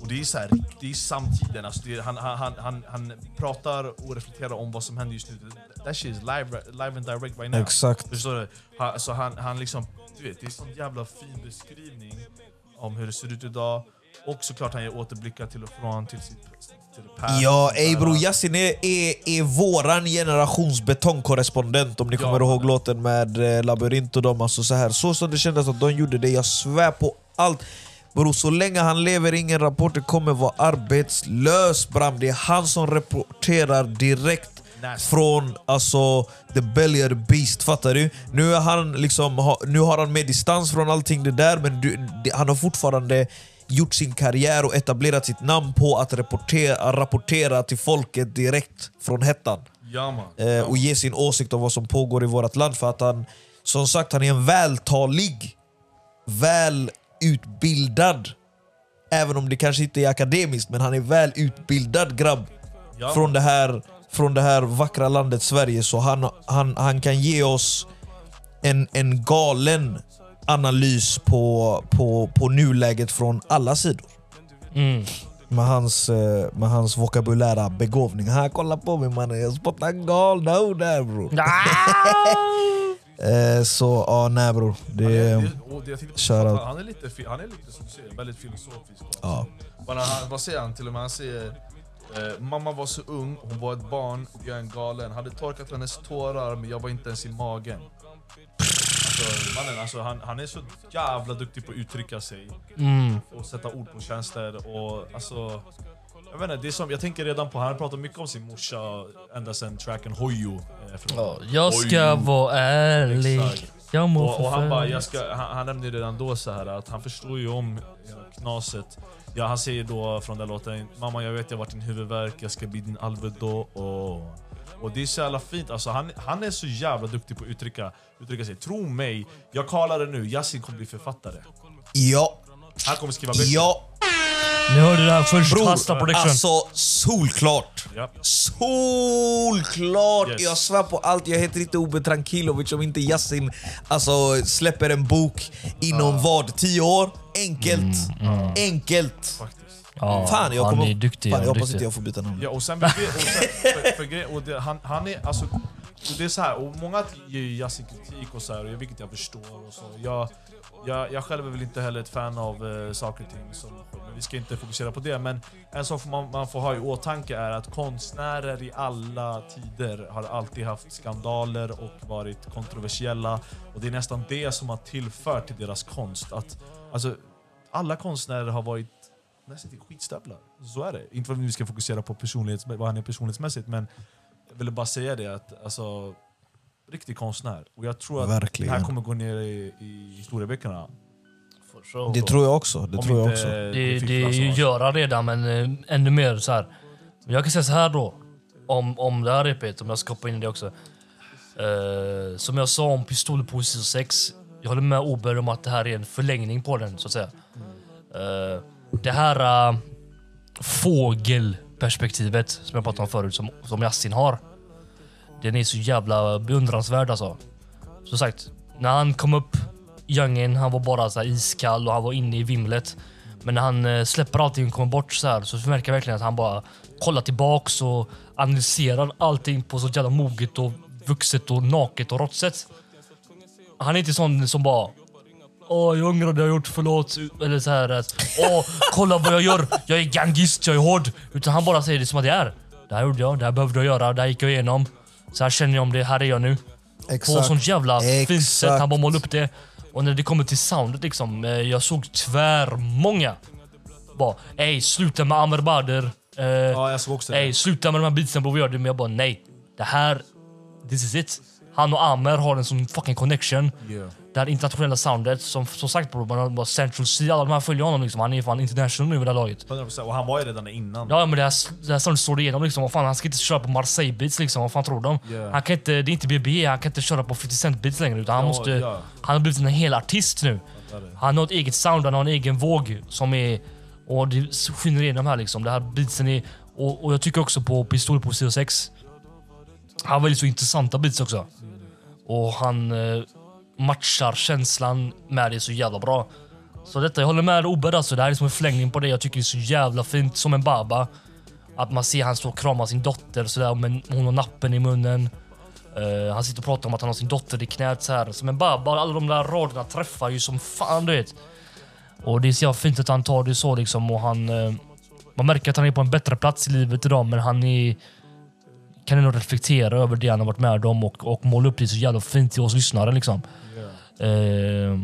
Och det är så här, det är samtiden. Alltså är, han, han, han, han, pratar och reflekterar om vad som händer just nu. That shit is live, live and direct right now. Exakt. Förstår du? Han, alltså han, han liksom, du vet, det är en sån jävla fin beskrivning om hur det ser ut idag. Och såklart han ger återblickar till och från till sitt. Ja, ey så bro, här. Yasin är, är, är våran generations betongkorrespondent om ni Ja, kommer ihåg mannen. låten med eh, Labyrint och dem. Alltså så, här. så som det kändes att de gjorde det, jag svär på allt. Bro, så länge han lever, ingen rapporter kommer vara arbetslös bram. Det är han som rapporterar direkt Nasty. från alltså, the belly of the beast, fattar du? Nu, är han liksom, nu har han med distans från allting det där, men du, han har fortfarande gjort sin karriär och etablerat sitt namn på att rapportera, rapportera till folket direkt från hettan. Ja. Eh, och ge sin åsikt om vad som pågår i vårt land. För att han, som sagt, han är en vältalig, väl utbildad. Även om det kanske inte är akademiskt, men han är väl utbildad grabb. Ja, från, det här, från det här vackra landet Sverige. Så han, han, han kan ge oss en, en galen analys på, på, på nuläget från alla sidor. Mm. Med hans, eh, med hans vokabulära begåvning. Han kolla på mig mannen, jag spottar en galna ord där bror. Eh, så ja, nej bror. Det, Det, och det, han, han, är lite, han är lite som du säger, väldigt filosofisk. ja. Bara han, vad säger han till och med? Han säger eh, Mamma var så ung, hon var ett barn, och jag är en galen. Hade torkat hennes tårar men jag var inte ens i magen. Alltså, mannen, alltså, han, han är så jävla duktig på att uttrycka sig Mm. och sätta ord på känslor. Och, alltså, jag, vet inte, det är som, jag tänker redan på, han har pratat mycket om sin morsa ända sedan tracken Hoyo. Eh, Ja, jag ska Hoyo. vara ärlig. Exakt. Jag må Och, och han, bara, jag ska, han, han nämnde redan då så här att han förstår ju om hela knaset. Ja, han säger då från den låten Mamma jag vet jag har varit din huvudvärk, jag ska bli din Alvedå. Oh. Och det är så jävla fint, alltså, han, han är så jävla duktig på att uttrycka, uttrycka sig. Tro mig, jag kallar det nu, Yasin kommer bli författare. ja, Han kommer skriva böcker. ja. Ni hörde det här först. Bror, Fasta prediction. alltså solklart. Ja. Solklart! Yes. Jag svär på allt, jag heter inte Ube Trankilovic om inte Yasin alltså, släpper en bok inom vad? 10 år? Enkelt. Enkelt. Faktiskt. Ja, Fan, jag, han kommer, är duktig. fan, han jag är hoppas duktig. inte jag får byta namn. Ja, och sen, och sen för, för grej, och det, han, han är alltså, och det är så här, och många ger ju Yasin kritik och så här, vilket jag förstår. Och så. Jag, jag, jag själv är väl inte heller ett fan av eh, saker och ting, men vi ska inte fokusera på det. Men en sak man, man får ha i åtanke är att konstnärer i alla tider har alltid haft skandaler och varit kontroversiella. Och det är nästan det som har tillfört till deras konst. Att, alltså, alla konstnärer har varit nästan till skitstövlar. Så är det. Inte för att vi ska fokusera på personlighets, vad han är personlighetsmässigt, men jag ville bara säga det att alltså, riktig konstnär. Och jag tror att Verkligen. det här kommer gå ner i, i historieböckerna. Det tror jag också. Det Om tror jag också. Det, det så. gör han redan, men eh, ännu mer så här. Jag kan säga så här då, om, om det här repet, om jag ska hoppa in i det också. Eh, som jag sa om Pistol på 6, jag håller med Ober om att det här är en förlängning på den, så att säga. Eh, det här uh, fågelperspektivet som jag pratade om förut, som, som Yasin har. Den är så jävla beundransvärd alltså. Som sagt, när han kom upp, Youngin, han var bara så här iskall och han var inne i vimlet. Men när han äh, släpper allting och kommer bort så här så märker jag verkligen att han bara kollar tillbaks och analyserar allting på så jävla moget och vuxet och naket och rått sätt. Han är inte sån som bara Åh, jag ångrar det jag gjort, förlåt. Eller så här att Åh, kolla vad jag gör. Jag är gangist, jag är hård. Utan han bara säger det som att det är. Det här gjorde jag, det här behövde jag göra, det här gick jag igenom. Så här känner jag om det, här är jag nu. På sånt jävla fint sätt. Exakt. Han bara målade upp det. Och när det kommer till soundet liksom, eh, jag såg tvärmånga. Bara, ey sluta med Amer Bader. Eh, Ja, jag såg också det. ey sluta med de här beatsen bror, vi gör det. Men jag bara nej. Det här, this is it. Han och Amer har en sån fucking connection. Yeah. Det här internationella soundet, som, som sagt bror, man har Central C, alla de här följer honom liksom. Han är fan international nu vid det här laget. 100%. Och han var ju redan innan. Ja men det här, det här soundet slår igenom liksom. Vad fan, han ska inte köra på Marseille beats liksom. Vad fan tror de? Yeah. Han kan inte, det är inte BB, han kan inte köra på 50 Cent beats längre. Utan han, Ja, måste, ja. han har blivit en hel artist nu. Han har ett eget sound, han har en egen våg som är... Och det skiner igenom här liksom. Det här beatsen är... Och, och jag tycker också på Pistol på CO6. Han väljer så intressanta beats också. Och han eh, matchar känslan med det så jävla bra. Så detta, jag håller med Obed alltså. Det här är som en förlängning på det. Jag tycker det är så jävla fint. Som en baba. Att man ser han stå och krama sin dotter sådär, men hon har nappen i munnen. Uh, han sitter och pratar om att han har sin dotter i knät så här. Som en baba. Alla de där raderna träffar ju som fan du vet. Och det är så jävla fint att han tar det så liksom och han... uh, man märker att han är på en bättre plats i livet idag men han är, kan ändå reflektera över det han har varit med om och, och måla upp det så jävla fint till oss lyssnare. Liksom. Eh,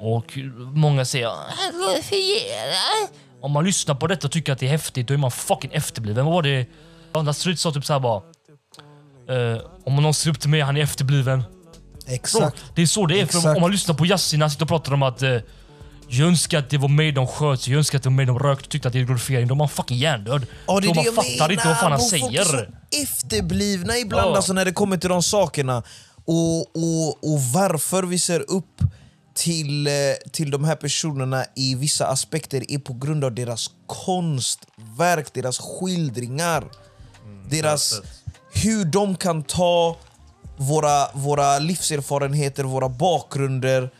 och många säger "Han glorifierar." Om man lyssnar på detta och tycker att det är häftigt, då är man fucking efterbliven. Vad var det? Andra Street sa typ såhär bara... Eh, om någon ser upp till mig, han är efterbliven. Bro, Exakt. det är så det är. För om man lyssnar på Yasin, han sitter och pratar om att... Eh, jag önskar att det var mig de sköt, jag önskar att det var mig de rökte och tyckte att det är glorifiering. De var fucking hjärndöd. Ja, det är de det jag fattar menar, inte vad fan han säger. så efterblivna ibland Ja. alltså, när det kommer till de sakerna. Och, och, och varför vi ser upp till, eh, till de här personerna i vissa aspekter är på grund av deras konstverk, deras skildringar. deras, hur de kan ta våra, våra livserfarenheter, våra bakgrunder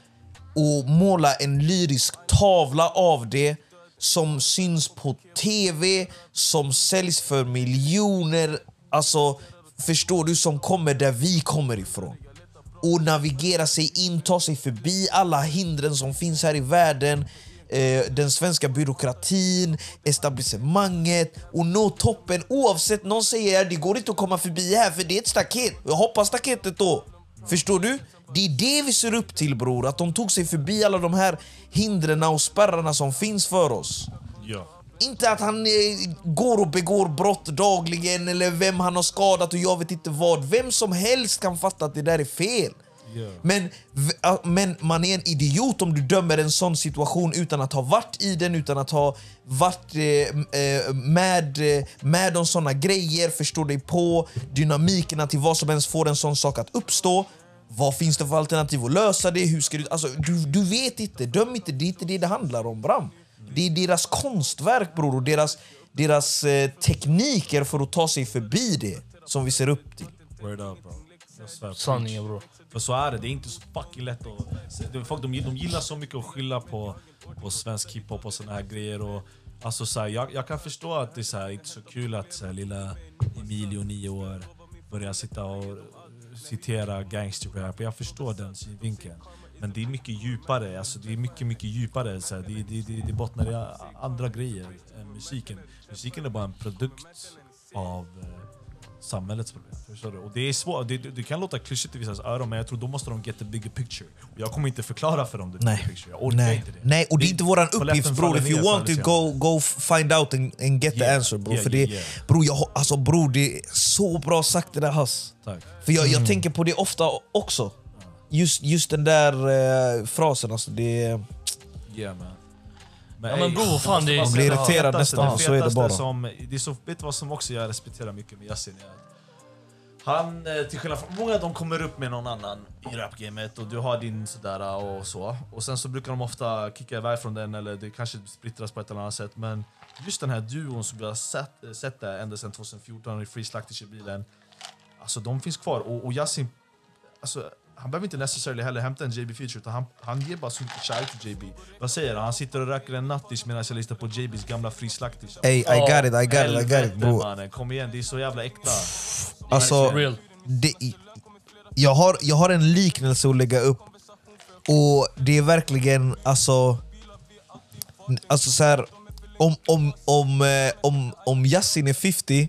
och måla en lyrisk tavla av det som syns på tv, som säljs för miljoner. Alltså, förstår du? Som kommer där vi kommer ifrån. Och navigera sig in, ta sig förbi alla hindren som finns här i världen. Eh, den svenska byråkratin, etablissemanget och nå toppen oavsett någon säger att det går inte att komma förbi här för det är ett staket. Jag hoppar staketet då. Förstår du? Det är det vi ser upp till bror, att de tog sig förbi alla de här hindren och spärrarna som finns för oss. Ja. Inte att han eh, går och begår brott dagligen eller vem han har skadat och jag vet inte vad. Vem som helst kan fatta att det där är fel. Men, v- ja, men man är en idiot om du dömer en sån situation utan att ha varit i den, utan att ha varit eh, eh, med, eh, med om såna grejer, förstå dig på dynamikerna till vad som ens får en sån sak att uppstå. Vad finns det för alternativ att lösa det? Hur ska du, alltså, du, du vet inte, döm inte, det är inte det det handlar om Bram. Det är deras konstverk bror och deras, deras eh, tekniker för att ta sig förbi det som vi ser upp till. Word up bro. Sanningen bro. För så är det, det är inte så fucking lätt att... Folk de, de gillar så mycket att skylla på, på svensk hiphop och såna här grejer. Och, alltså, så här, jag, jag kan förstå att det är så här, inte så kul att så här, lilla Emilio, nio år, börjar sitta och citera gangsterrap. Jag förstår den synvinkeln. Men det är mycket djupare, alltså, det är mycket, mycket djupare. Så det, det, det, det bottnar i andra grejer än musiken. Musiken är bara en produkt av eh, samhällets problem. Förstår du? Och det är svårt, det, det, kan låta klyschigt i vissa öron men jag tror då måste de get the bigger picture. Och jag kommer inte förklara för dem the bigger Nej. picture. Jag orkar Nej. inte det. Nej, och det är inte våran uppgift bror. If you want to förr go, go find out and, and get the Yeah. answer bror. Yeah, För yeah, det, yeah. Bror, jag, alltså, bror, det är så bra sagt det där Hass. Tack. För jag, Mm. jag tänker på det ofta också. Just, just den där eh, frasen alltså. Det, Yeah man. Ja, men bror, fan, det- bara Man blir irriterad nästan, så är det bara. Som, det är så, vet du vad som också jag respekterar mycket med Yasin? är Han, eh, till skillnad från många, de kommer upp med någon annan i rapgamet och du har din sådär och så. Och sen så brukar de ofta kicka iväg från den eller det kanske splittras på ett eller annat sätt. Men just den här duon som vi har sett, eh, sett där ända sedan 2014 i Free Slaktish i bilen. Alltså de finns kvar och, och Yasin, alltså, han behöver inte necessarily heller hämta en JB feature utan han, han ger bara så mycket kärlek till JB. Vad säger han? Han sitter och röker en nattis medan jag lyssnar på JBs gamla Free Slaktish. Ey, I got it, I got it, I got it bror. mannen, kom igen, det är så jävla äkta. Alltså, Real. det, jag, har, jag har en liknelse att lägga upp. Och det är verkligen alltså... Alltså så här, om, om, om, eh, om, om Yasin är 50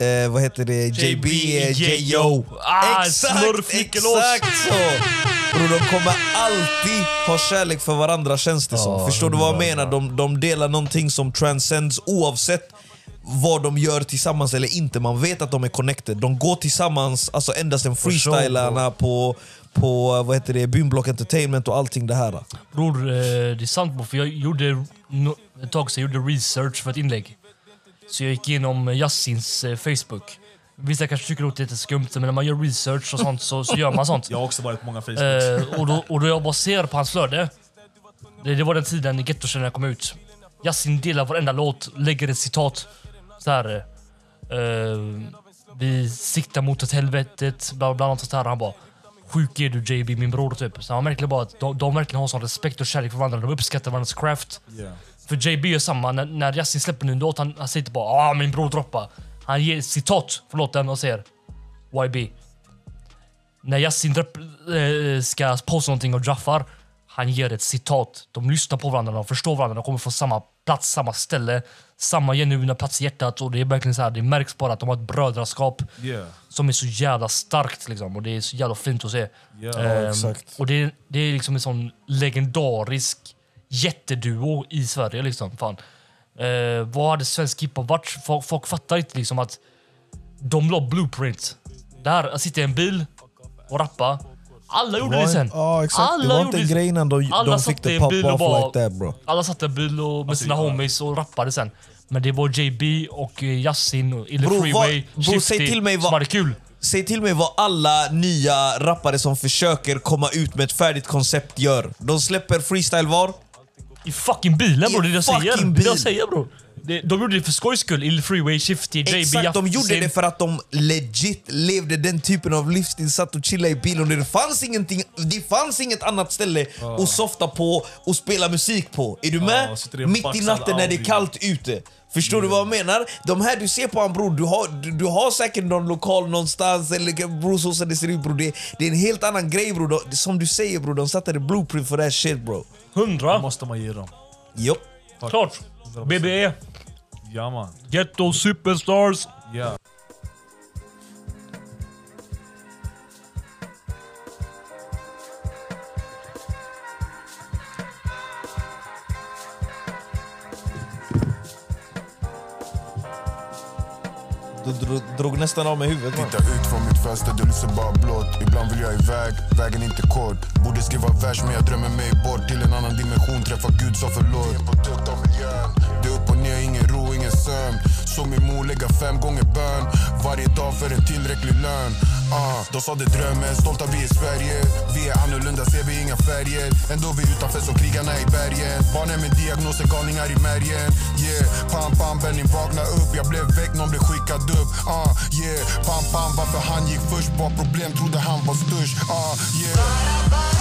Eh, vad heter det? JB J.O. Ah, exakt, exakt så! Bror, de kommer alltid ha kärlek för varandra känns det som. Förstår du vad jag menar? De, de delar någonting som transcends oavsett vad de gör tillsammans eller inte. Man vet att de är connected. De går tillsammans, alltså sedan sure, freestylarna på, på vad heter det, Bynblock Entertainment och allting det här. Bror, eh, det är sant för jag gjorde ett tag sedan jag gjorde research för ett inlägg. Så jag gick igenom Yassins eh, Facebook. Vissa kanske tycker att det är lite skumt, men när man gör research och sånt så, så gör man sånt. Jag har också varit på många Facebook. Eh, och, då, och då jag bara ser på hans flöde. Det, det var den tiden Gettokännerna kom ut. Yasin delar varenda låt, lägger ett citat. Så här. eh, vi siktar mot ett helvetet, bla bla bla. Här. Han bara sjuk är du JB, min bror typ. Så han verkligen bara att de, de verkligen har sån respekt och kärlek för varandra. De uppskattar varandras craft. Yeah. För JB gör samma. När, när Yasin släpper en låt, han, han säger inte bara ah min bror droppa. Han ger citat från låten och säger YB. När Yasin dropp, eh, ska posta någonting och Jaffar, han ger ett citat. De lyssnar på varandra, de förstår varandra, de kommer från samma plats, samma ställe, samma genuina plats i hjärtat. Och det är verkligen så här, det märks bara att de har ett brödraskap Yeah. som är så jävla starkt. Liksom, och det är så jävla fint att se. Ehm, exakt. Och det, det är liksom en sån legendarisk jätteduo i Sverige. Liksom. Fan. Eh, vad hade svensk hiphop varit? Folk, folk fattar inte liksom att de la blueprint. Där, att sitta i en bil och rappa. Alla gjorde det sen. Ja, exakt. Alla det var inte en grej innan de, Alla de satt fick det en pop off bara- like that bro. Alla satt i en bil och med sina ja. homies och rappade sen. Men det var JB och eh, Yasin och Ille Bro, Freeway, vad- bro, säg 50 till mig som hade kul. Säg till mig vad alla nya rappare som försöker komma ut med ett färdigt koncept gör. De släpper freestyle var. I fucking bilen bror, det är det jag säger. Det är det jag säger bror. Det- De gjorde det för skojs skull. Ill Freeway, Shifty, JB, Exakt, de gjorde Yasin. det för att de legit levde den typen av livsstil, satt och chillade i bilen. Det fanns, ingenting, det fanns inget annat ställe att softa på och spela musik på. Är du med? sitter i en Mitt i baxad natten när det är Audi. kallt ute. Förstår du vad jag menar? De här du ser på han bror, du har, du, du har säkert någon lokal någonstans, eller bror så som det ser ut bror. Det, det är en helt annan grej bror. De- Som du säger bror, de satte det blueprint för det här shit bro. Det 100. måste man ge dem. Jo. Klart. BBE. Ja man. Ghetto Superstars. Ja. Du drog, drog nästan av mig huvudet man. Tittar ut från mitt fönster, det lyser bara blått. Ibland vill jag iväg, vägen inte kort. Borde skriva vers men jag drömmer mig bort Till en annan dimension, träffa Gud sa förlåt. På tukt av miljön. Det är upp och ner, ingen ro, ingen sömn. Så min mor lägga fem gånger bön. Varje dag för en tillräcklig lön ah, De sa det drömmen, stolta vi är Sverige. Vi är annorlunda, ser vi inga färger. Ändå vi utanför som krigarna i bergen. Barnen med diagnoser, galningar i märgen. Yeah, pam pam, Benny vakna upp. Jag blev väckt, någon blev skickad upp. Ah, Yeah, pam pam, varför han gick först? Var problem, trodde han var störst. Ah, Yeah.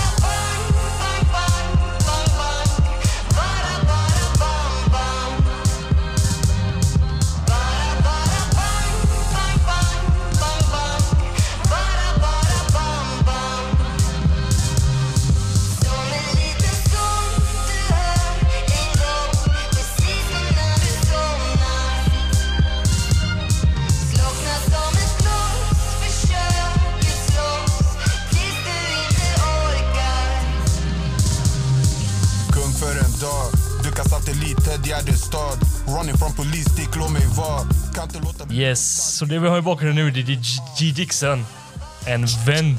Yes, så det vi har i bakgrunden nu det är G. Dixon. En vän.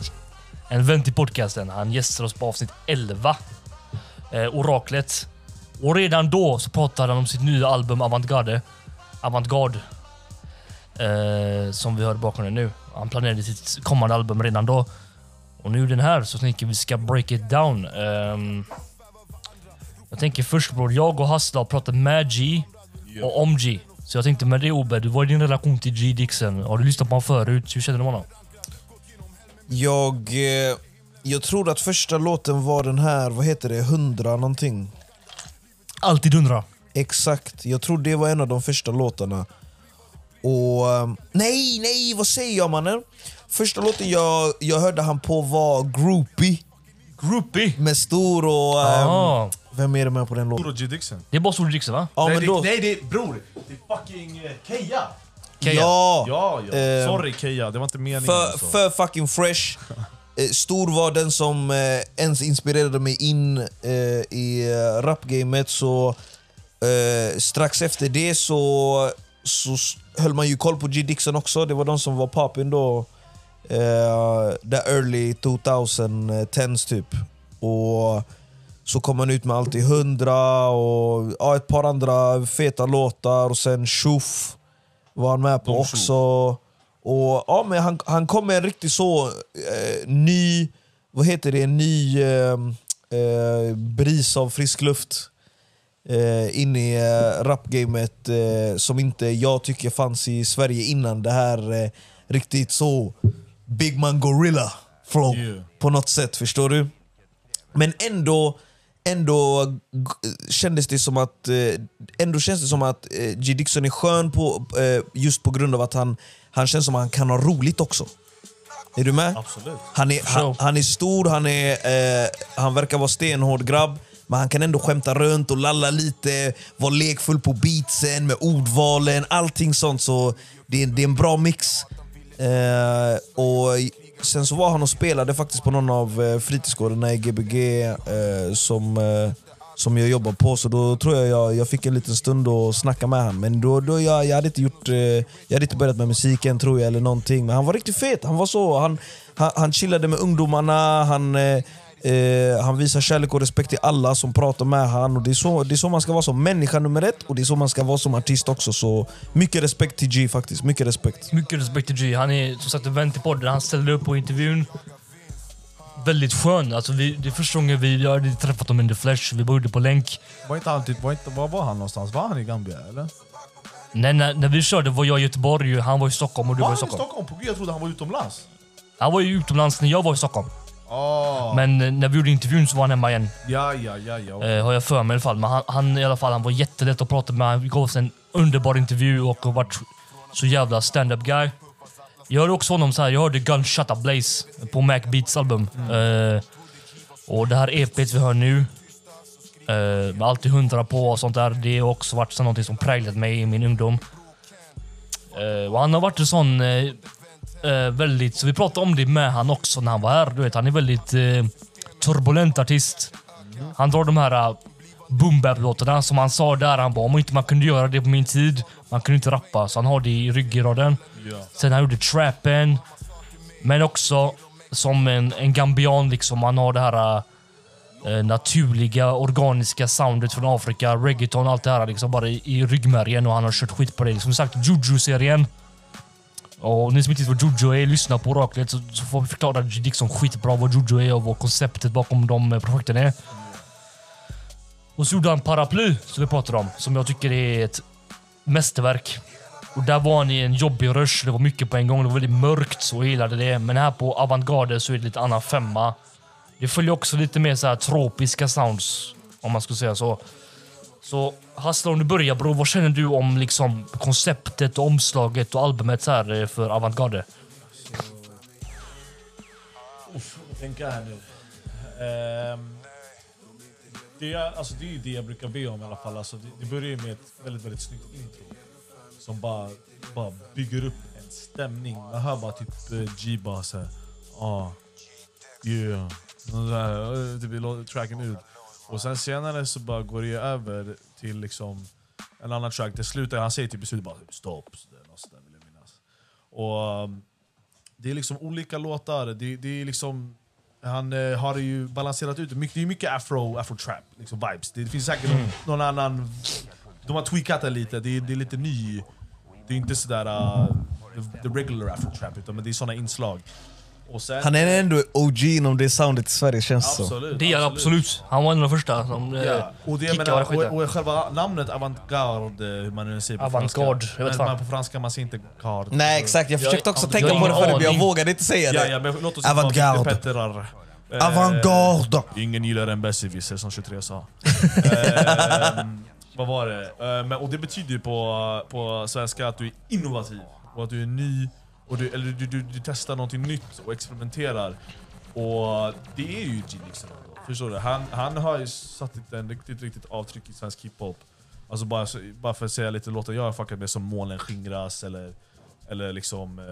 En vän till podcasten. Han gästar oss på avsnitt 11. Eh, Oraklet. Och redan då så pratade han om sitt nya album Avantgarde. Avantgarde. Eh, som vi hör i bakgrunden nu. Han planerade sitt kommande album redan då. Och nu är den här så tänker vi ska break it down. Um, jag tänker först bror, jag och Hassla har pratat med G och om G. Så jag tänkte med det Obed, vad är din relation till G Dixon? Har du lyssnat på honom förut? Hur känner du honom? Jag, eh, jag tror att första låten var den här, vad heter det, 100 någonting. Alltid undra. Exakt, jag tror det var en av de första låtarna. Och eh, nej, nej, vad säger jag mannen? Första låten jag, jag hörde han på var Groupie Groupie. med Stor och... ehm, Ah. vem är det med på den låten? Bror G Dixon. Det är bara Stor Dixon va? Ja, nej, men då, det, nej, det är bror. Det är fucking eh, Keja. Keja. ja, Ja, ja. Ehm, Sorry Keja, det var inte meningen. för, alltså. för fucking fresh. Eh, Stor var den som eh, ens inspirerade mig in eh, i eh, rapgamet. Så eh, strax efter det så, så höll man ju koll på G Dixon också. Det var de som var poppin då. Eh, the early 2010s typ. Och så kom han ut med Alltid 100 och ja, ett par andra feta låtar. Och sen Shoof var han med på Dom också. Och, ja, men han, han kom med en riktigt så eh, ny, vad heter det, ny eh, eh, bris av frisk luft eh, in i eh, rapgamet eh, som inte jag tycker fanns i Sverige innan det här eh, riktigt så Big Man Gorilla flow Yeah. på något sätt, förstår du? Men ändå, ändå kändes det som att eh, ändå känns det som att eh, G. Dixon är skön på, eh, just på grund av att han, han känns som att han kan ha roligt också. Är du med? Absolut. Han är, han, han är stor, han, är, eh, han verkar vara stenhård grabb. Men han kan ändå skämta runt och lalla lite, vara lekfull på beatsen med ordvalen, allting sånt. Så det, är- det är en bra mix. Eh, och Sen så var han och spelade faktiskt på någon av eh, fritidsgårdarna i Gbg eh, som, eh, som jag jobbar på. Så då tror jag, jag jag fick en liten stund att snacka med honom. Men då, då jag, jag, hade inte gjort, eh, jag hade inte börjat med musiken tror jag, eller någonting. Men han var riktigt fet. Han var så, han, han, han chillade med ungdomarna, han, eh, eh, han visar kärlek och respekt till alla som pratar med han. Och det, är så, det är så man ska vara som människa nummer ett, och det är så man ska vara som artist också. Så mycket respekt till G faktiskt. Mycket respekt. Mycket respekt till G. Han är som sagt en vän till podden. Han ställde upp på intervjun. Väldigt skön. Alltså vi, det är första gången vi jag hade träffat honom in the flesh. Vi bodde på länk. Var inte han typ, var, inte, var var han någonstans? Var han i Gambia eller? Nej, när, när vi körde var jag i Göteborg, han var i Stockholm och du Var var i han i Stockholm. Stockholm? På Gud, jag trodde han var utomlands. Han var ju utomlands när jag var i Stockholm. Oh. Men eh, när vi gjorde intervjun så var han hemma igen. Ja, ja, ja. ja. Eh, har jag för mig i alla fall. Men han, han, i alla fall, han var jättelätt att prata med. Han gav oss en underbar intervju och har varit så jävla stand-up guy. Jag hörde också honom så här, jag hörde Gunshot Blaze på Mac Beats album. Eh, och det här EPet vi hör nu, eh, med alltid hundra på och sånt där, det har också varit så någonting som präglat mig i min ungdom. Eh, och han har varit en sån eh, eh, väldigt, så vi pratade om det med han också när han var här. Du vet, han är väldigt eh, turbulent artist. Han drar de här uh, boom bap låtarna som han sa där. Han bara, om inte man kunde göra det på min tid, man kunde inte rappa. Så han har det i ryggraden. Ja. Sen han gjorde trappen. Men också som en, en gambian, liksom. han har det här eh, naturliga, organiska soundet från Afrika. Reggaeton, allt det här liksom bara i, i ryggmärgen och han har kört skit på det. Som sagt, Juju-serien. Och ni som inte vet vad Juju är, lyssna på oraklet så, så får vi förklara Dixon skitbra vad Juju är och vad konceptet bakom de eh, projekten är. Och så gjorde han Paraply, som vi pratade om, som jag tycker är ett mästerverk. Och där var han i en jobbig rush, det var mycket på en gång, det var väldigt mörkt så jag gillade det. Men här på Avantgarde så är det lite annan femma. Det följer också lite mer så här tropiska sounds, om man skulle säga så. Så Hassla, om du börjar bror, vad känner du om liksom konceptet, och omslaget och albumet här eh, för Avantgarde? tänka här nu. Um, det, är, alltså, det är ju det jag brukar be om i alla fall. Alltså, det, det börjar ju med ett väldigt, väldigt snyggt intro. Som bara, bara bygger upp en stämning. Man hör bara typ eh, G bara såhär... Ah, yeah. Det så här, eh, typ, tracken ut. Och sen senare så bara går det ju över till liksom en annan track. Det slutar, han säger typ i slutet bara stopp. Så där, vill jag minnas. Och um, det är liksom olika låtar. Det, det är liksom, han eh, har ju balanserat ut det. Mycket, det är mycket afro, afro-trap liksom vibes. Det finns säkert någon, någon annan... De har tweakat det lite, det är, det är lite ny. Det är inte sådär uh, the, the regular afro-trap, utan men det är såna inslag. Och sen, Han är ändå OG inom det soundet i Sverige känns det som. absolut, Det är absolut. Han var en av de första som eh, Ja, och det jag kickade menar, och, och själva namnet avantgarde, hur man nu säger på Avantgarde, franska. jag vet Men fan. man, på franska man säger inte garde. Nej exakt, jag försökte också jag tänka har på det förut men jag vågade inte säga Ja, det. ja, men låt oss Avantgarde. inte Petterar. Eh, Avantgarde! Ingen gillar en besserwisser som 23 sa. Ehm, vad var det? Ehm, men, och det betyder ju på, på svenska att du är innovativ. Och att du är ny. Och du, eller du, du, du testar någonting nytt och experimenterar. Och det är ju G Dixon. Förstår du? Han, han har ju satt en riktigt, riktigt avtryck i svensk hiphop. Alltså bara, bara för att säga lite låtar jag har fuckat med som Molnen skingras eller, eller liksom eh,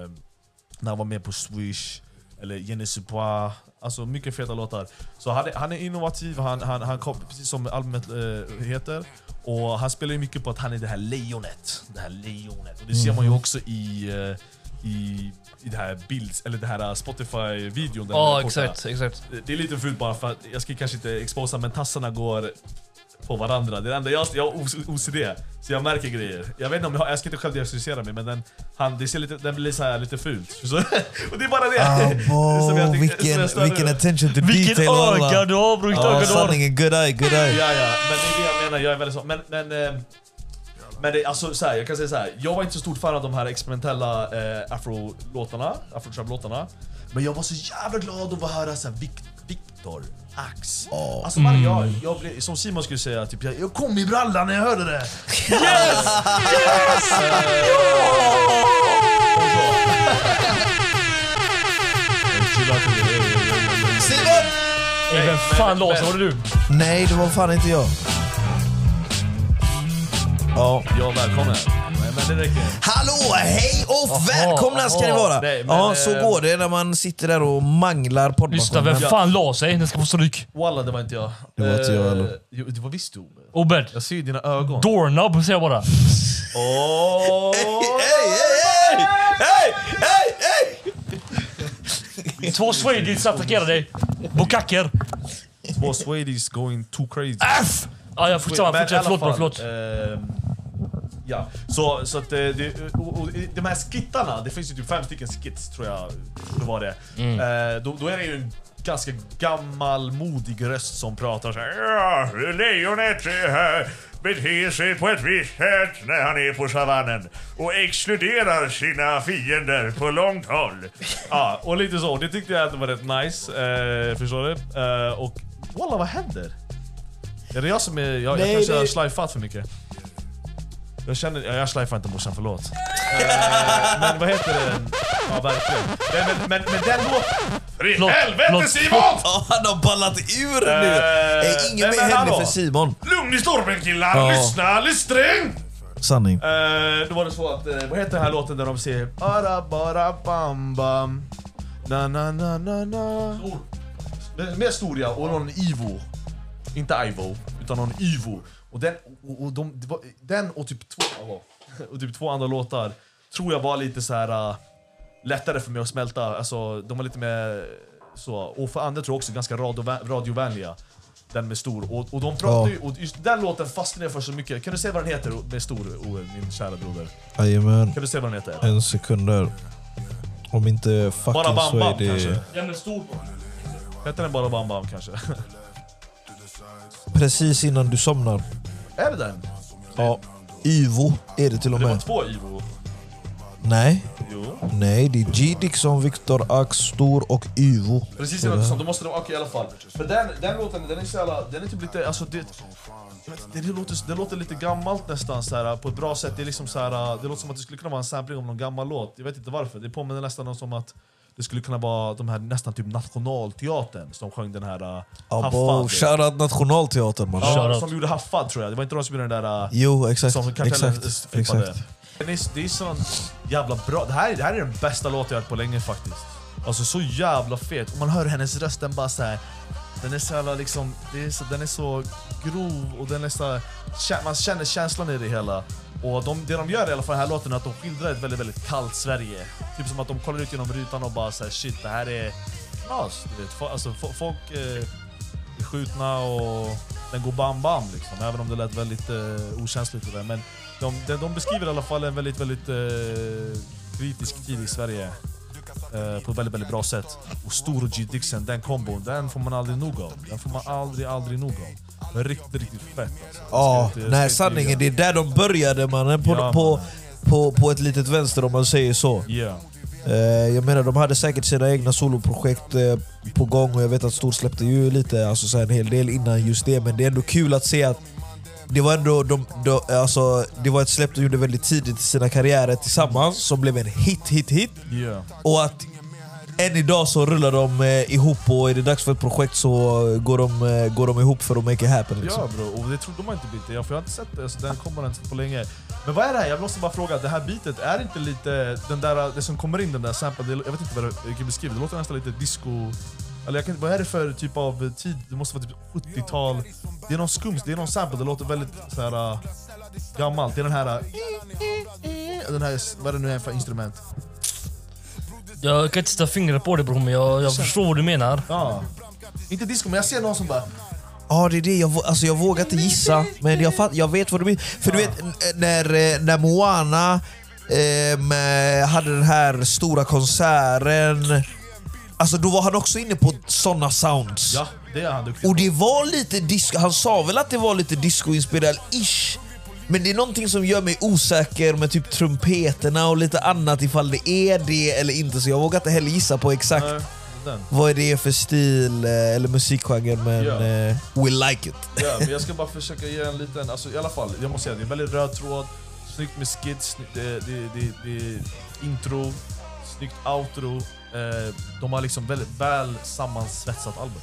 när han var med på Swish eller Jenny Supois. Alltså mycket feta låtar. Så han är, han är innovativ, han, han, han kom, precis som albumet eh, heter. Och han spelar ju mycket på att han är det här lejonet. Det här lejonet. Och det ser man ju också i, eh, i, i det här bilds, eller det här Spotify-videon. den Ja, korta. exakt, exakt. Det är lite fult bara för att jag ska kanske inte exposa men tassarna går på varandra. Det är det enda jag, jag har OCD, så jag märker grejer. Jag vet inte om jag, jag ska inte själv diagnostisera mig men den, han, det ser lite, den blir så här lite fult. Så, och det är bara det! Abo, Som jag tycker- som vilken, jag vilken attention to Vilken detail öga du har bror! Ja sanningen, good eye, good eye. Ja, ja, men det är det jag menar, jag är väldigt så. Men, men, eh, men det, alltså, så här, jag kan säga så här. jag var inte så stort fan av de här experimentella eh, afro-låtarna, afro-trap-låtarna. Men jag var så jävla glad att få höra så här, Vic- Victor Ax. Alltså man, jag, jag blev, som Simon skulle säga, typ, jag, jag kom i brallan när jag hörde det. Yes! Simon! Ey, vem fan låser? Var det du? Nej, det var fan inte jag. Ja. Ja, välkommen. Nej, men det räcker. Hallå, hej och Jaha, välkomna ska ni vara! Nej, men, ja, så eh, går det när man sitter där och manglar Lyssna, vem poddmaskinen. fan la sig? Den ska få stryk. Walla, det var inte jag. Det var inte jag Eh, heller. Jo, det var visst du. Obed. Jag ser ju dina ögon. Doorknob säger jag bara. Åh! Hej, hej, hej! Hej, hej, hej! Två Swedish attackerar dig. Bokacker. Två Swedish going too crazy. F! Ja, jag fortsätter. Men Fortsätt. Förlåt bara, förlåt. ehm, ja, så, så att eh, det, och, och, de här skittarna, det finns ju typ fem stycken skits tror jag det var det. Mm. Eh, då, då är det ju en ganska gammalmodig röst som pratar så här. Ja, lejonet eh, beter sig på ett visst sätt när han är på savannen och exkluderar sina fiender på långt håll. Ja, och lite så. Det tyckte jag att det var rätt nice. Eh, förstår du? Eh, och walla, vad händer? Är det jag som är... Jag, jag Nej, kanske det- har slajfat för mycket. Jag känner... Ja, jag slajfar inte morsan, förlåt. Eh, men vad heter det? Ja, verkligen. Men, men, men, men den låten... För i helvete. Simon! Ja, han har ballat ur nu! Eh, ingen mer hemlig för Simon. Lugn i stormen killar! Ja. Lyssna sträng! Sanning. Eh, då var det så att, eh, vad heter den här låten där de säger Bara bara bam bam Na na na na na Stor. Den mer stor ja, och någon Ivo Inte Ivo, utan någon Ivo Och den och, och, de, var, den och typ två och typ två andra låtar Tror jag var lite så här uh, lättare för mig att smälta, alltså de var lite mer så, och för andra tror jag också ganska radiovä- radiovänliga den med stor, och, och de pratar Ja. ju, och just den låten fastnade jag för så mycket Kan du säga vad den heter med stor, Owe, min kära broder? Jajamän. Kan du säga vad den heter? En sekund där. Om inte fucking Bara Bam Bam kanske? Den med stor. Heter den Bara Bam Bam kanske? Precis innan du somnar. är det den? Ja. Yvo är det till och Det var med. två Ivo. Nej. Jo. Nej, det är G. Dixon, Victor Ax, Stor och Yvo. Precis innan du sa, då måste de, okej i alla fall. Men den, den låten, den är så jävla, den är typ lite, alltså det, jag vet inte, det, låter, det låter lite gammalt nästan så här, på ett bra sätt. Det är liksom så här, det låter som att det skulle kunna vara en sampling om någon gammal låt. Jag vet inte varför. Det påminner nästan om som att det skulle kunna vara de här nästan typ Nationalteatern som sjöng den här uh, Abo, shoutout Nationalteatern man. Ja, som gjorde Haffad tror jag. Det var inte de som gjorde den där... uh, Jo, exakt. Som Kartellen Exakt. exakt. Den är, det är sån jävla bra. Det här, det här är den bästa låten jag hört på länge faktiskt. Alltså så jävla fet. Och man hör hennes röst, den bara så här. Den är så jävla liksom, det är så, den är så grov och den är så här, man känner känslan i det hela. Och de, det de gör i alla fall i den här låten är att de skildrar ett väldigt, väldigt kallt Sverige. Typ som att de kollar ut genom rutan och bara säger shit det här är knas. Du vet. Alltså, folk eh, är skjutna och den går bam bam liksom. Även om det lät väldigt eh, okänsligt det där. Men de, de, de beskriver i alla fall en väldigt, väldigt eh, kritisk tid i Sverige. Eh, på ett väldigt, väldigt bra sätt. Och Stor och G Dixon, den kombon, den får man aldrig nog av. Den får man aldrig, aldrig nog av. Riktigt, riktigt fett alltså. Ja, jag nej sanningen, det är där de började mannen. På, Ja, på, på, på ett litet vänster om man säger så. Yeah. Jag menar, de hade säkert sina egna soloprojekt eh, på gång och jag vet att Stor släppte ju lite, alltså så en hel del innan just det. Men det är ändå kul att se att det var ändå de, de, alltså, det var ett släpp de gjorde väldigt tidigt i sina karriärer tillsammans som blev en hit, hit, hit. Yeah. Och att än idag så rullar de eh, ihop och är det dags för ett projekt så går de, eh, går de ihop för att make it happen. Liksom. Ja bro, och det trodde man inte för jag har inte sett det, så den kommer inte på länge. Men vad är det här? Jag måste bara fråga, det här bitet, är inte lite den där, det som kommer in, den där samplen, jag vet inte vad det- jag kan beskriva det, det låter nästan lite disco... Eller jag kan, vad är det för typ av tid? Det måste vara typ 70-tal. Det är någon skumt, det är någon sample, det låter väldigt så här uh, gammalt. Det är den här... Uh, den här, vad är det nu är för instrument? Jag kan inte sätta fingret på det bror, men jag, jag förstår vad du menar. Ja. Inte disco, men jag ser någon som bara... Ja det är det, jag, alltså, jag vågar inte gissa men jag, fatt, jag vet vad du menar. För du vet när, eh, när Moana ehm, eh, hade den här stora konserten Alltså då var han också inne på såna sounds. Ja, det är han duktig Och det var lite disco, han sa väl att det var lite disco-inspirerad ish. Men det är någonting som gör mig osäker med typ trumpeterna och lite annat ifall det är det eller inte. Så jag vågar inte heller gissa på exakt Nej, den. vad är det för stil eh, eller musikgenre men eh, we like it. Ja, men jag ska bara försöka ge en liten, alltså i alla fall, jag måste säga det är väldigt röd tråd, snyggt med skits, sny- det, det, det, det, intro, snyggt outro. Eh, de har liksom väldigt väl sammansvetsat album.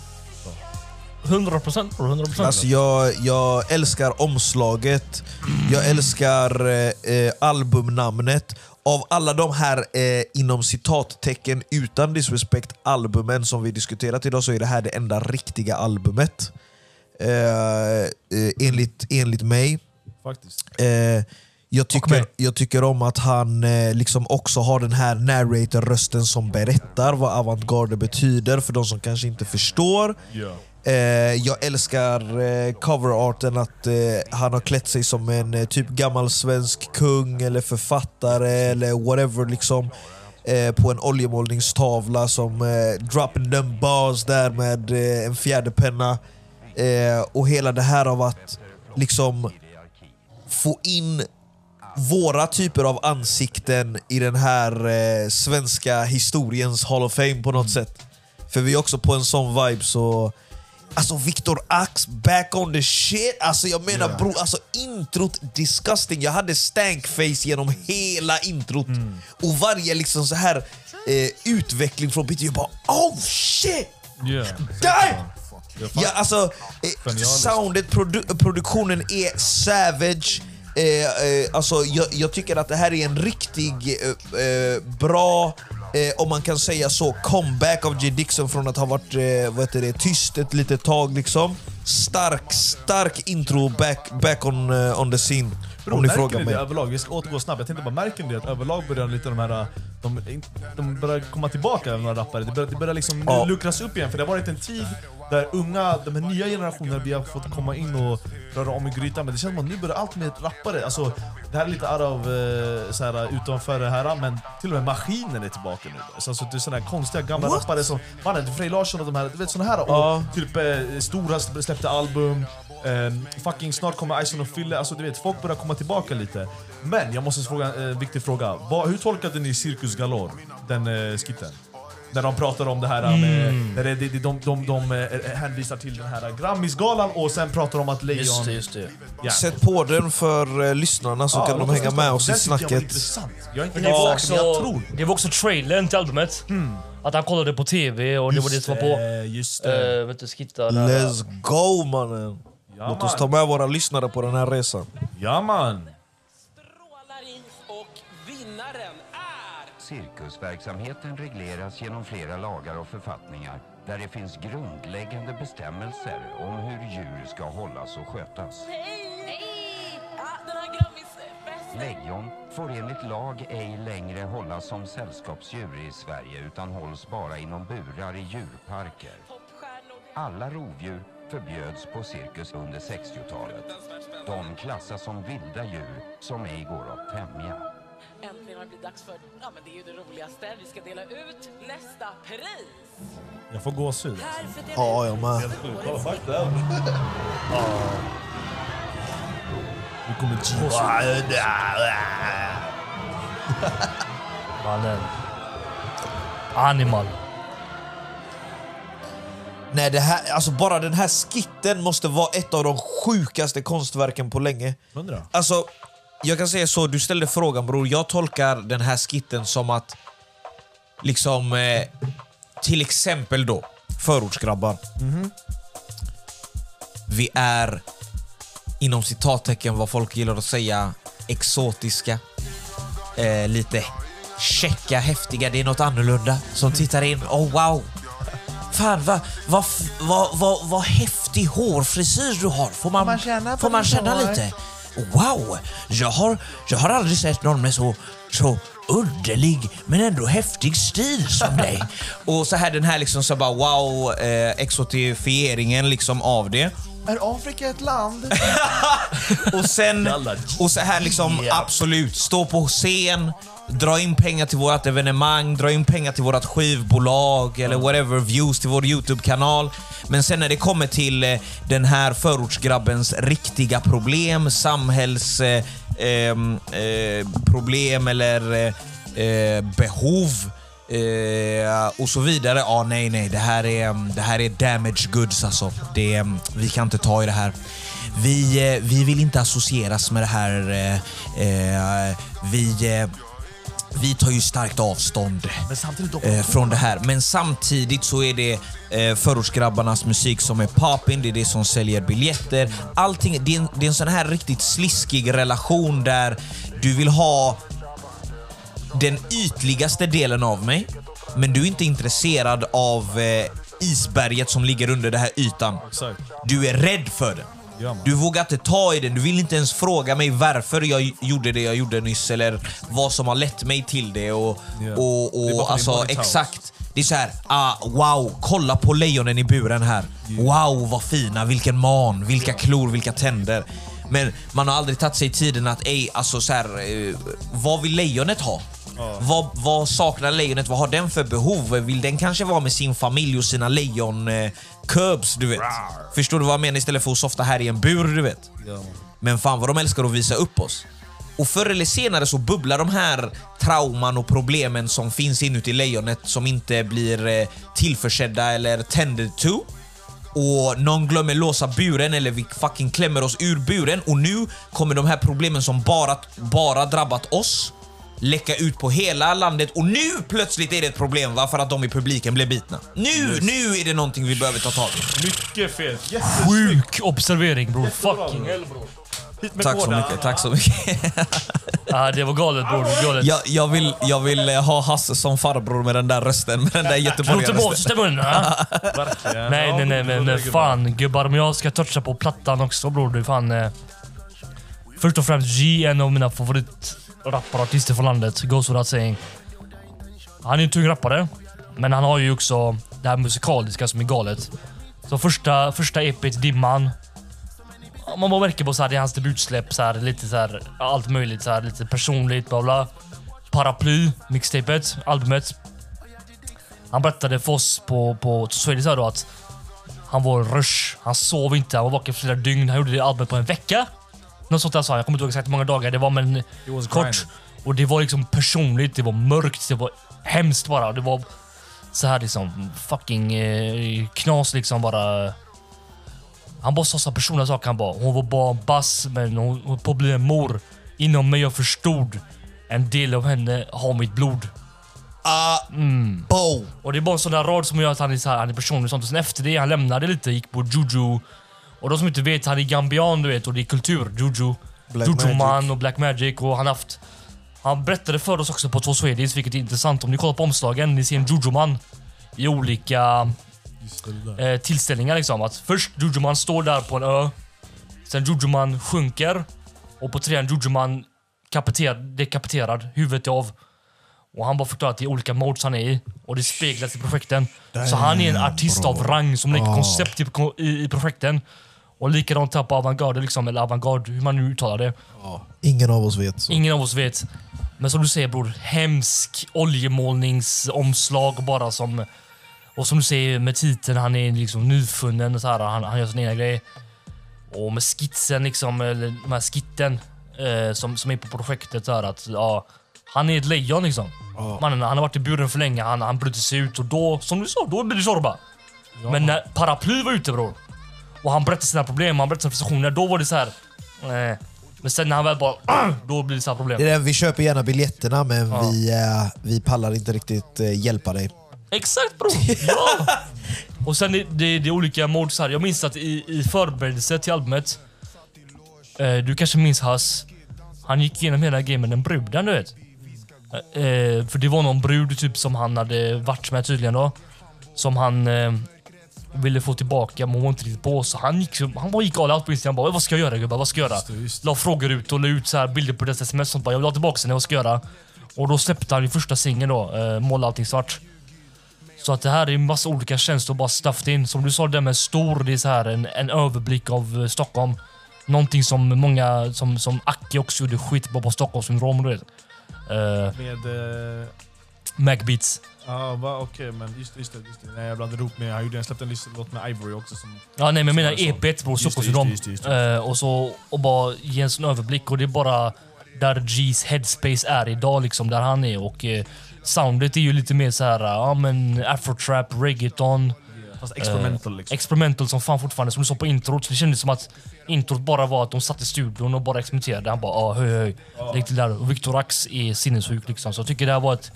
100 procent bror, 100 procent. Alltså jag, jag älskar omslaget, jag älskar eh, eh, albumnamnet. Av alla de här eh, inom citattecken utan disrespect albumen som vi diskuterat idag så är det här det enda riktiga albumet. Eh, eh, enligt, enligt mig. Faktiskt. Eh, jag, tycker, jag tycker om att han eh, liksom också har den här narrator-rösten som berättar vad avantgarde betyder för de som kanske inte förstår. Eh, jag älskar eh, coverarten, att eh, han har klätt sig som en eh, typ gammal svensk kung eller författare eller whatever liksom på en oljemålningstavla som eh, dropping them bars där med en fjärde penna och hela det här av att liksom få in våra typer av ansikten i den här eh, svenska historiens Hall of Fame på något sätt. För vi är också på en sån vibe så... Alltså Viktor Ax, back on the shit! Alltså jag menar Ja. bro, alltså introt disgusting. Jag hade stankface genom hela introt. Och varje liksom så här eh, utveckling från Peter, jag bara oh shit! Yeah. Damn! Ja, alltså, eh, soundet, produ produktionen är savage. Eh, eh, alltså, jag, jag tycker att det här är en riktig eh, eh bra, eh, om man kan säga så, comeback av J Dixon från att ha varit eh, vad heter det, tyst ett litet tag. Liksom. Stark, stark intro back, back on, eh, on the scene. Bro, om ni frågar mig. det överlag? Vi ska återgå snabbt. Jag tänkte bara, märker ni det att överlag börjar lite de här... De, de börjar komma tillbaka, några rappare. Det börjar, det börjar liksom Ja. luckras upp igen. För det har varit en tid där unga, de här nya generationerna, vi har fått komma in och röra om i grytan. Men det känns som att nu börjar allt med rappare. Alltså, det här är lite out of, eh, så här, utanför det här, men till och med maskinen är tillbaka nu. Så, alltså, det är såna här konstiga gamla What? rappare som mannen, Frej Larsson och de här, du vet såna här. Ja. Och typ eh, Stora släppte album, Ehm, fucking snart kommer Ison och Fille, alltså du vet, folk börjar komma tillbaka lite. Men jag måste fråga en eh, viktig fråga. Vad, hur tolkade ni Cirkus Galore, den eh, skitten? När de pratar om det här med... När det, det, de, de, de, eh, hänvisar till den här Grammisgalan och sen pratar de om att Lejon... Just det, just det. Ja. Sätt på den för eh, lyssnarna så Ja, kan de hänga med oss i snacket. intressant. Jag är inte Det var, men jag också, tror. det var också trailern till albumet. Att han kollade på TV och det var det som var på. Just det. Uh, vet du. Let's go mannen! Ja, Låt oss man. ta med våra lyssnare på den här resan. Ja man! strålar in och vinnaren är... Cirkusverksamheten regleras genom flera lagar och författningar där det finns grundläggande bestämmelser om hur djur ska hållas och skötas. Hej! Ja, den här Grammisfesten. Lejon får enligt lag ej längre hållas som sällskapsdjur i Sverige utan hålls bara inom burar i djurparker. Alla rovdjur förbjöds på cirkus under 60-talet. De klassas som vilda djur som ej går att tämja. Äntligen har det blivit dags för... Ja, men det är ju det roligaste. Vi ska dela ut nästa pris. Jag får gåshud. Här för dela Ja, jag med. Kolla, fuck det. Nu kommer Gio. Mannen. Animal. Nej, det här, alltså bara den här skitten måste vara ett av de sjukaste konstverken på länge. Hundra. Alltså, jag kan säga så, du ställde frågan bror. Jag tolkar den här skitten som att, liksom, eh, till exempel då, förortsgrabbar. Vi är, inom citattecken vad folk gillar att säga, exotiska. Eh, lite checka, häftiga, det är något annorlunda. Som tittar in, oh wow. Fan vad, vad, f- vad, vad, vad häftig hårfrisyr du har. Får man, får man känna, lite? Wow, jag har, jag har aldrig sett någon med så, så underlig men ändå häftig stil som dig. Och så här den här liksom så bara wow, eh, exotifieringen liksom av det. Är Afrika ett land? Och sen, och så här liksom absolut, stå på scen, dra in pengar till vårt evenemang, dra in pengar till vårt skivbolag eller whatever, views till vår YouTube-kanal. Men sen när det kommer till eh, den här förortsgrabbens riktiga problem, samhällsproblem eh, eh, eller eh, eh, behov eh, och så vidare. Ja, nej, nej. Det här är, mm, det här är damage goods alltså. Det, mm, vi kan inte ta i det här. Vi, vi vill inte associeras med det här. vi, vi tar ju starkt avstånd eh, från det här. Men samtidigt så är det eh, förortsgrabbarnas musik som är poppin, det är det som säljer biljetter. Allting, det, är en, det är en sån här riktigt sliskig relation där du vill ha den ytligaste delen av mig, men du är inte intresserad av eh, isberget som ligger under den här ytan. Du är rädd för den. Du vågar inte ta i den, du vill inte ens fråga mig varför jag gjorde det jag gjorde nyss eller vad som har lett mig till det. Och, Ja. och, Det och för alltså exakt. Det är så här, ah, wow, kolla på lejonen i buren här. Wow, vad fina, vilken man, vilka klor, vilka tänder. Men man har aldrig tagit sig tiden att, ej, alltså så här, eh, vad vill lejonet ha? Vad, vad saknar lejonet? Vad har den för behov? Vill den kanske vara med sin familj och sina lejon eh, cubs, du vet? Förstår du vad jag menar? Istället för att softa här i en bur, du vet. Ja. Men fan vad de älskar att visa upp oss. Och förr eller senare så bubblar de här trauman och problemen som finns inuti lejonet som inte blir eh, tillförsedda eller tended to. Och någon glömmer låsa buren eller vi fucking klämmer oss ur buren och nu kommer de här problemen som bara, bara drabbat oss läcka ut på hela landet och nu plötsligt är det ett problem va? för att de i publiken blev bitna. Nu, nu är det någonting vi behöver ta tag i. Mycket fet. Jättesnyggt. Sjuk observering bror. Fucking hell bror. Tack så mycket, tack så mycket. Ja, det var galet bror. Galet. Jag, jag, vill, jag vill eh, ha Hasse som farbror med den där rösten, med den där göteborgarrösten. munnen. Nej, nej, nej, men fan gubbar. Om jag ska toucha på plattan också bror. Du fan... Eh, först och främst G, en av mina Rappare och artister från landet. Goes without saying. Han är en tung rappare, men han har ju också det här musikaliska som är galet. Så första, första EPet, Dimman. Man bara märker på så här, det är hans debutsläpp, så här, lite så här, allt möjligt. Så här, lite personligt, bla bla. Paraply, mixtapet, albumet. Han berättade för oss på, på Swedish då att han var rush. Han sov inte. Han var vaken flera dygn. Han gjorde det albumet på en vecka. Något sånt där sa han. Jag kommer inte ihåg exakt hur många dagar det var, men was kort. grinding. Och det var liksom personligt. Det var mörkt. Det var hemskt bara. Det var så här liksom fucking eh, knas liksom bara. Han bara sa så här personliga saker. Han bara, hon var bara bass, men hon hon höll på att bli en mor. Inom mig jag förstod. En del av henne har mitt blod. Ah, Mm. bo. Och det är bara en sån där rad som gör att han är, så här, han är personlig och sånt. Och sen efter det, han lämnade lite, gick på Juju. Och de som inte vet, han är gambian du vet och det är kultur. Juju. Black Juju Magic. man och Black Magic och han haft... Han berättade för oss också på två Swedish, vilket är intressant. Om ni kollar på omslagen, ni ser en Juju man i olika eh, tillställningar liksom. Att först Juju man står där på en ö. Sen Juju man sjunker. Och på trean Juju man kapiter, dekapiterad, huvudet är av. Och han bara förklarar att det är olika modes han är i. Och det speglas i projekten. Så han är en artist av rang som lägger koncept i, i, i projekten. Och likadant på avantgarde, liksom, eller avantgarde, hur man nu uttalar det. Ingen av oss vet. Så. Ingen av oss vet. Men som du säger bror, hemsk oljemålningsomslag bara som... Och som du säger med titeln, han är liksom nyfunnen och så här, han, han gör sin egna grej. Och med skitsen liksom, eller de här skitten eh, som, som är på projektet så här att ja, han är ett lejon liksom. Mannen, han har varit i buren för länge, han, han bryter sig ut och då, som du sa, då blir det Zorba. Men när Paraply var ute bror, och han berättade sina problem, han berättade sina frustrationer, då var det så här. Eh, men sen när han väl bara, då blir det så här problem. Det är den, vi köper gärna biljetterna men vi, eh, vi pallar inte riktigt eh, hjälpa dig. Exakt bror! Ja! Och sen det, det, det är olika modes här. Jag minns att i, i förberedelse till albumet, eh, du kanske minns Hass, han gick igenom hela gamen den bruden du vet. Eh, för det var någon brud typ som han hade varit med tydligen då. Som han eh, ville få tillbaka men hon var inte riktigt på. Så han gick, han bara gick all out på Instagram. Bara, vad ska jag göra gubbar? Vad ska jag göra? La frågor ut och la ut så här bilder på deras sms. Sånt bara, jag vill ha tillbaka henne, vad ska jag göra? Och då släppte han ju första singeln då, eh, Måla allting svart. Så att det här är en massa olika tjänster bara stuffed in. Som du sa, det med stor, det är så här en, en överblick av eh, Stockholm. Någonting som många, som, som Aki också gjorde skit på, på Stockholmssyndrom. Du vet. Eh, Med... Uh, Macbeats. Ja, va, okej, men just, just det. Just det. Nej, jag blandade ihop med... Han gjorde en släppte en låt med Ivory också som... Ja, nej, men jag menar så- EPet bror, Just just det, just det, just det. Eh, och så och bara ge en sån överblick och det är bara där G's headspace är idag liksom, där han är och eh, soundet är ju lite mer så här, ja men afrotrap, reggaeton. Fast experimental eh, liksom. Experimental som fan fortfarande, som du sa på introt. Så det kändes som att introt bara var att de satt i studion och bara experimenterade. Han bara ah, höj höj, lägg till där. Och Victor Ax är sinnessjuk liksom. Så jag tycker det här var ett...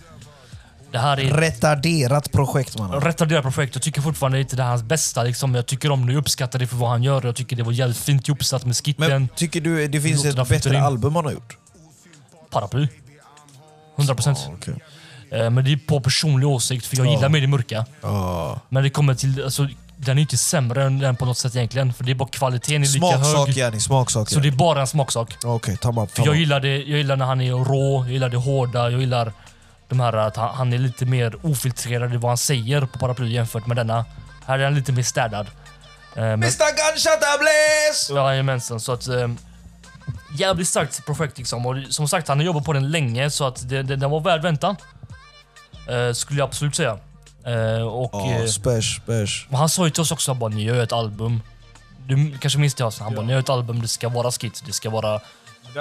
Det här är Retarderat projekt mannen. retarderat projekt. Jag tycker fortfarande inte det är hans bästa. Liksom. Jag tycker om det, jag uppskattar det för vad han gör. Jag tycker det var jävligt fint ihopsatt med skitten. Men tycker du det finns ett bättre in. album han har gjort? Paraply. 100 procent. Ja, okej. Eh, Men det är på personlig åsikt, för jag Ja. gillar mer det mörka. Ja. Men det kommer till... Alltså, den är inte sämre än den på något sätt egentligen. För det är bara kvaliteten är lika Smaksak hög. yani, smaksak. Så det är bara en smaksak. Okej, tamam. För tamam. jag gillar, det, jag gillar när han är rå, jag gillar det hårda, jag gillar de här att han, han är lite mer ofiltrerad i vad han säger på paraply jämfört med denna. Här är han lite mer städad. Eh, men- Mr Gunshot Blaze! Jajamensan, så att... Eh, jävligt starkt projekt liksom. Och som sagt, han har jobbat på den länge så att det, det, den var värd väntan. Eh, skulle jag absolut säga. Eh, och, Ja, eh, spärs, spärs. men han sa ju till oss också, han bara, ni gör ett album. Du kanske minns det Hassan? Han bara, ni gör ett album, det ska vara skit, det ska vara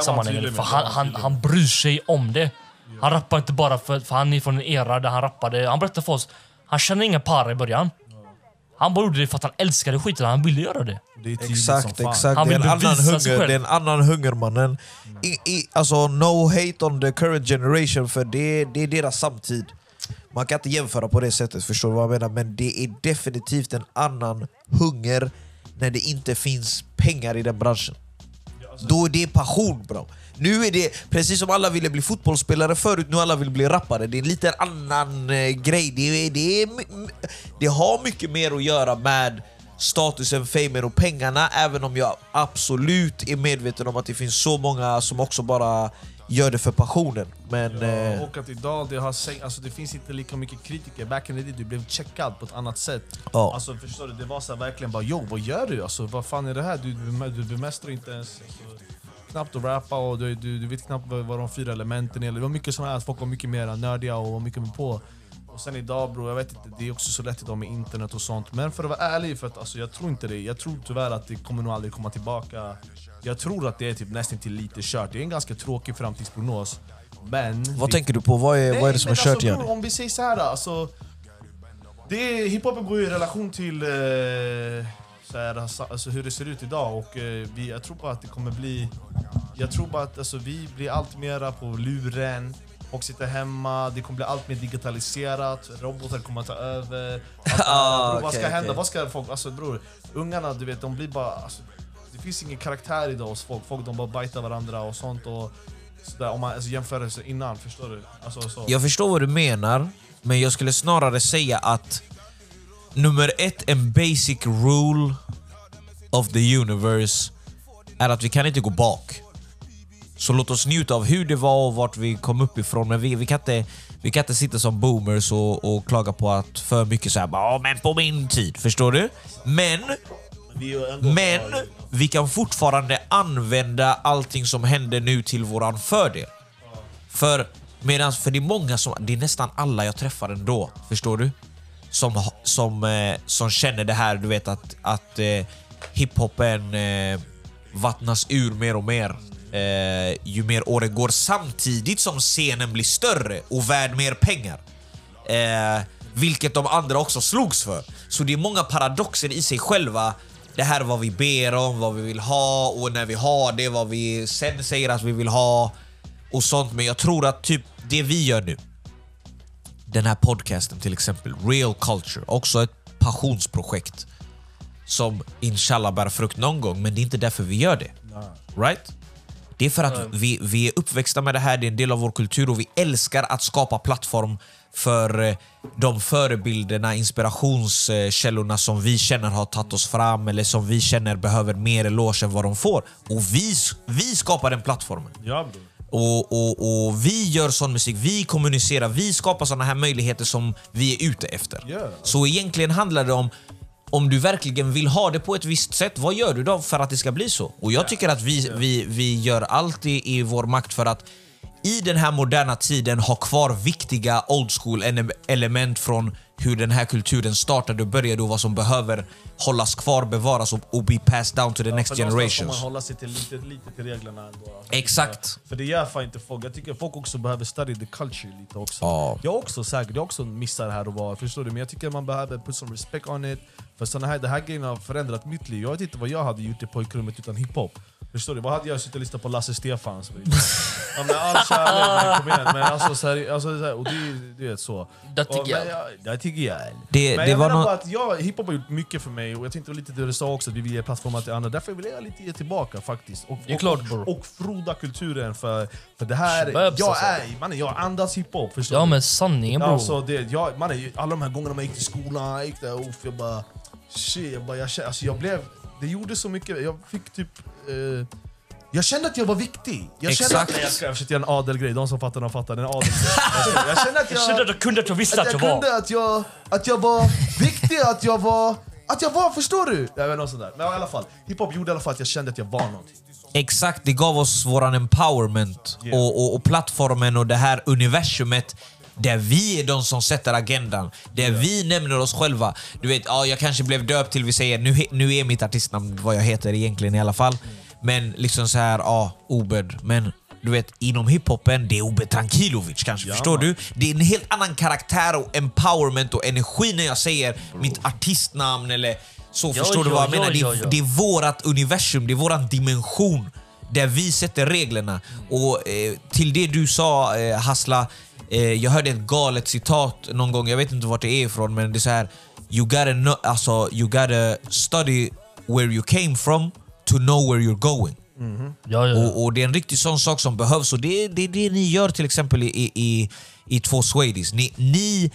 sammanhängande. För han, han han bryr sig om det. Han rappar inte bara för, för han är från en era där han rappade. Han berättade för oss, han kände inga para i början. Han bara gjorde det för att han älskade skiten, han ville göra det. Det Exakt, exakt. Han Det är, vill en annan sig hunger, själv. det är en annan hunger mannen. I, i, alltså no hate on the current generation för det, det är deras samtid. Man kan inte jämföra på det sättet, förstår du vad jag menar? Men det är definitivt en annan hunger när det inte finns pengar i den branschen. Då är det passion bro. Nu är det, precis som alla ville bli fotbollsspelare förut, nu alla vill bli rappare. Det är en lite annan eh, grej. Det, det, är, det har mycket mer att göra med statusen, famen och pengarna, även om jag absolut är medveten om att det finns så många som också bara gör det för passionen. Men... Ja, eh, och att idag det, har, alltså det finns inte lika mycket kritiker. Back in the day, du blev checkad på ett annat sätt. Ja. Alltså förstår du, det var så verkligen bara yo, vad gör du? Alltså, vad fan är det här? Du, du, bemästrar inte ens knappt att rappa och du, du, du vet knappt vad, vad de fyra elementen är. Det var mycket sådana här, folk var mycket mer nördiga och var mycket mer på. Och sen idag bror, jag vet inte, det är också så lätt idag med internet och sånt. Men för att vara ärlig, för att, alltså, jag tror inte det. Jag tror tyvärr att det kommer nog aldrig komma tillbaka. Jag tror att det är typ nästan till lite kört. Det är en ganska tråkig framtidsprognos. Men... vad vi- tänker du på? Vad är, vad är det som är kört alltså, igen? bror, Om vi säger så här, alltså, det hiphopen går ju i relation till eh, så här, alltså, alltså, hur det ser ut idag. Och, eh, vi, jag tror bara att det kommer bli... Jag tror bara att alltså, vi blir allt mera på luren. Folk sitter hemma, det kommer bli allt mer digitaliserat, robotar kommer att ta över. Allt, Ah, bror, vad ska hända? okej. Vad ska folk... Alltså bror, ungarna du vet, de blir bara... Alltså, det finns ingen karaktär idag hos folk. Folk de bara bajtar varandra och sånt. Och, sådär, om man alltså, jämför innan, förstår du? Alltså, så. Jag förstår vad du menar, men jag skulle snarare säga att nummer ett, en basic rule of the universe är att vi kan inte gå bak. Så låt oss njuta av hur det var och vart vi kom upp ifrån. Men vi, vi, kan, inte, vi kan inte sitta som boomers och, och klaga på att för mycket så här, bara, "Ja, men på min tid. Förstår du? Men men vi kan fortfarande använda allting som händer nu till våran fördel. För, medans, för det är många som, det är nästan alla jag träffar ändå, förstår du? Som, som, eh, som känner det här, du vet att, att eh, hiphopen eh, vattnas ur mer och mer eh, ju mer åren går samtidigt som scenen blir större och värd mer pengar. Eh, vilket de andra också slogs för. Så det är många paradoxer i sig själva. Det här är vad vi ber om, vad vi vill ha och när vi har det, vad vi sen säger att vi vill ha och sånt. Men jag tror att typ det vi gör nu, den här podcasten till exempel, Real Culture, också ett passionsprojekt som inshallah bär frukt någon gång, men det är inte därför vi gör det. Right? Det är för att vi, vi är uppväxta med det här, det är en del av vår kultur och vi älskar att skapa plattform för eh, de förebilderna, inspirationskällorna som vi känner har tagit oss fram eller som vi känner behöver mer eloge än vad de får. Och vi, vi skapar den plattformen. Ja bror. Och, och, och vi gör sån musik, vi kommunicerar, vi skapar såna här möjligheter som vi är ute efter. Ja. Så egentligen handlar det om om du verkligen vill ha det på ett visst sätt, vad gör du då för att det ska bli så? Och jag tycker att vi, vi, vi gör allt i, vår makt för att i den här moderna tiden ha kvar viktiga old school ele- element från hur den här kulturen startade och började och vad som behöver hållas kvar, bevaras och, och be passed down to the next någonstans får generations. man hålla sig till lite, lite till reglerna ändå. Alltså, Exakt. För det gör fan inte folk. Jag tycker folk också behöver study the culture lite också. Ja. Jag också säkert, jag också missar här och var, förstår du? Men jag tycker man behöver put some respect on it. För såna här, det här grejen har förändrat mitt liv. Jag vet inte vad jag hade gjort i pojkrummet utan hiphop. Förstår du? Vad hade jag suttit och lyssnat på Lasse Stefans? ja, men all kärlek, men kom igen. Men alltså, alltså, så här, och det, är- du vet så. Det tycker och, jag. Det tycker jag. Det- men det jag var menar nå- bara att jag, hiphop har gjort mycket för mig och jag tänkte lite det du sa också, att vi vill ge plattformar till andra. Därför vill jag lite ge tillbaka faktiskt. Och, Det är och, klart, och, bror. och froda kulturen för, för det här, Shababs, jag alltså. är, mannen, jag andas hiphop. Förstår Ja du? men sanningen bror. Alltså, det, jag, mannen, alla de här gångerna man gick till skolan, jag gick där, uff, jag bara... Shit, jag, bara, jag, alltså, jag blev... Det gjorde så mycket, jag fick typ... Eh, jag kände att jag var viktig. Jag kände Exakt. Att, nej, jag, ska, jag försökte göra en adelgrej, de som fattar de fattar. En adelgrej. Jag, jag kände att jag... Jag kände att jag kunde att jag visste att att jag jag var. kunde att jag, att jag var viktig, att jag var... Att jag var, förstår du? Jag vet, något sånt där. Men i alla fall, hiphop gjorde i alla fall att jag kände att jag var någonting. Exakt, det gav oss våran empowerment Yeah. och, och, och plattformen och det här universumet där vi är de som sätter agendan. Där vi nämner oss själva. Du vet, ja, jag kanske blev döpt till, vi säger, nu, nu är mitt artistnamn vad jag heter egentligen i alla fall. Men liksom så här, ja, Obed. Men du vet, inom hiphopen, det är Obed Trankilovic kanske. Ja, förstår du? Det är en helt annan karaktär och empowerment och energi när jag säger mitt artistnamn eller så. Ja, förstår du ja, vad jag ja, menar? Det, är- det är vårat universum, det är våran dimension där vi sätter reglerna. Och eh, till det du sa eh, Hassla, eh, jag hörde ett galet citat någon gång, jag vet inte vart det är ifrån, men det är så här. You gotta, know, alltså, you gotta study where you came from to know where you're going. Ja, ja. Och, och det är en riktig sån sak som behövs och det är det, det ni gör till exempel i, i, i två Swedish. Ni, ni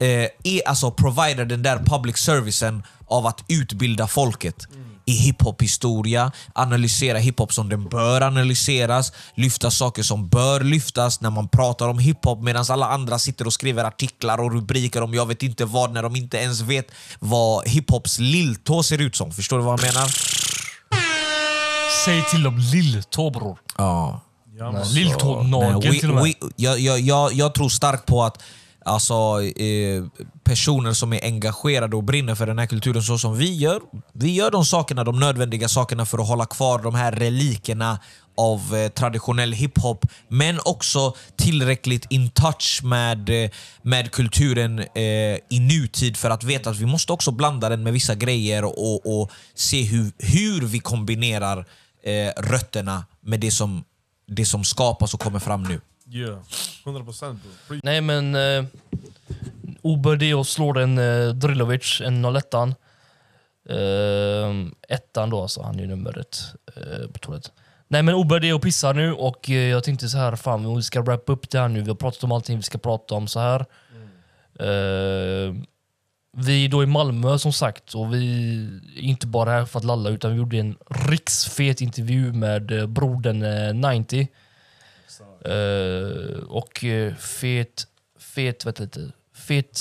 eh, är alltså provider den där public servicen av att utbilda folket i hiphop-historia, analysera hiphop som den bör analyseras, lyfta saker som bör lyftas när man pratar om hiphop medan alla andra sitter och skriver artiklar och rubriker om jag vet inte vad när de inte ens vet vad hiphops lilltå ser ut som. Förstår du vad jag menar? Säg till dem lilltå bror. Ja. Nej, Lilltånagel Nej, we- till och med. jag, jag, jag, jag tror starkt på att alltså, eh, personer som är engagerade och brinner för den här kulturen så som vi gör, vi gör de sakerna, de nödvändiga sakerna för att hålla kvar de här relikerna av eh, traditionell hiphop, men också tillräckligt in touch med, eh, med kulturen eh, i nutid för att veta att vi måste också blanda den med vissa grejer och, och se hur, hur vi kombinerar eh, rötterna med det som, det som skapas och kommer fram nu. Yeah, 100% bro. Nej men... Eh, Oberdeo slår eh, en eh, Drilovic, en 01 eh, Ettan då alltså, han är ju numret eh, på toalett. Nej men Oberdeo pissar nu och eh, jag tänkte så här, fan vi ska wrap upp det här nu. Vi har pratat om allting vi ska prata om så här. Eh, vi är då i Malmö som sagt och vi är inte bara här för att lalla utan vi gjorde en riksfet intervju med eh, brodern eh, 90. Eh, och eh, fet, fet, vet lite, fet,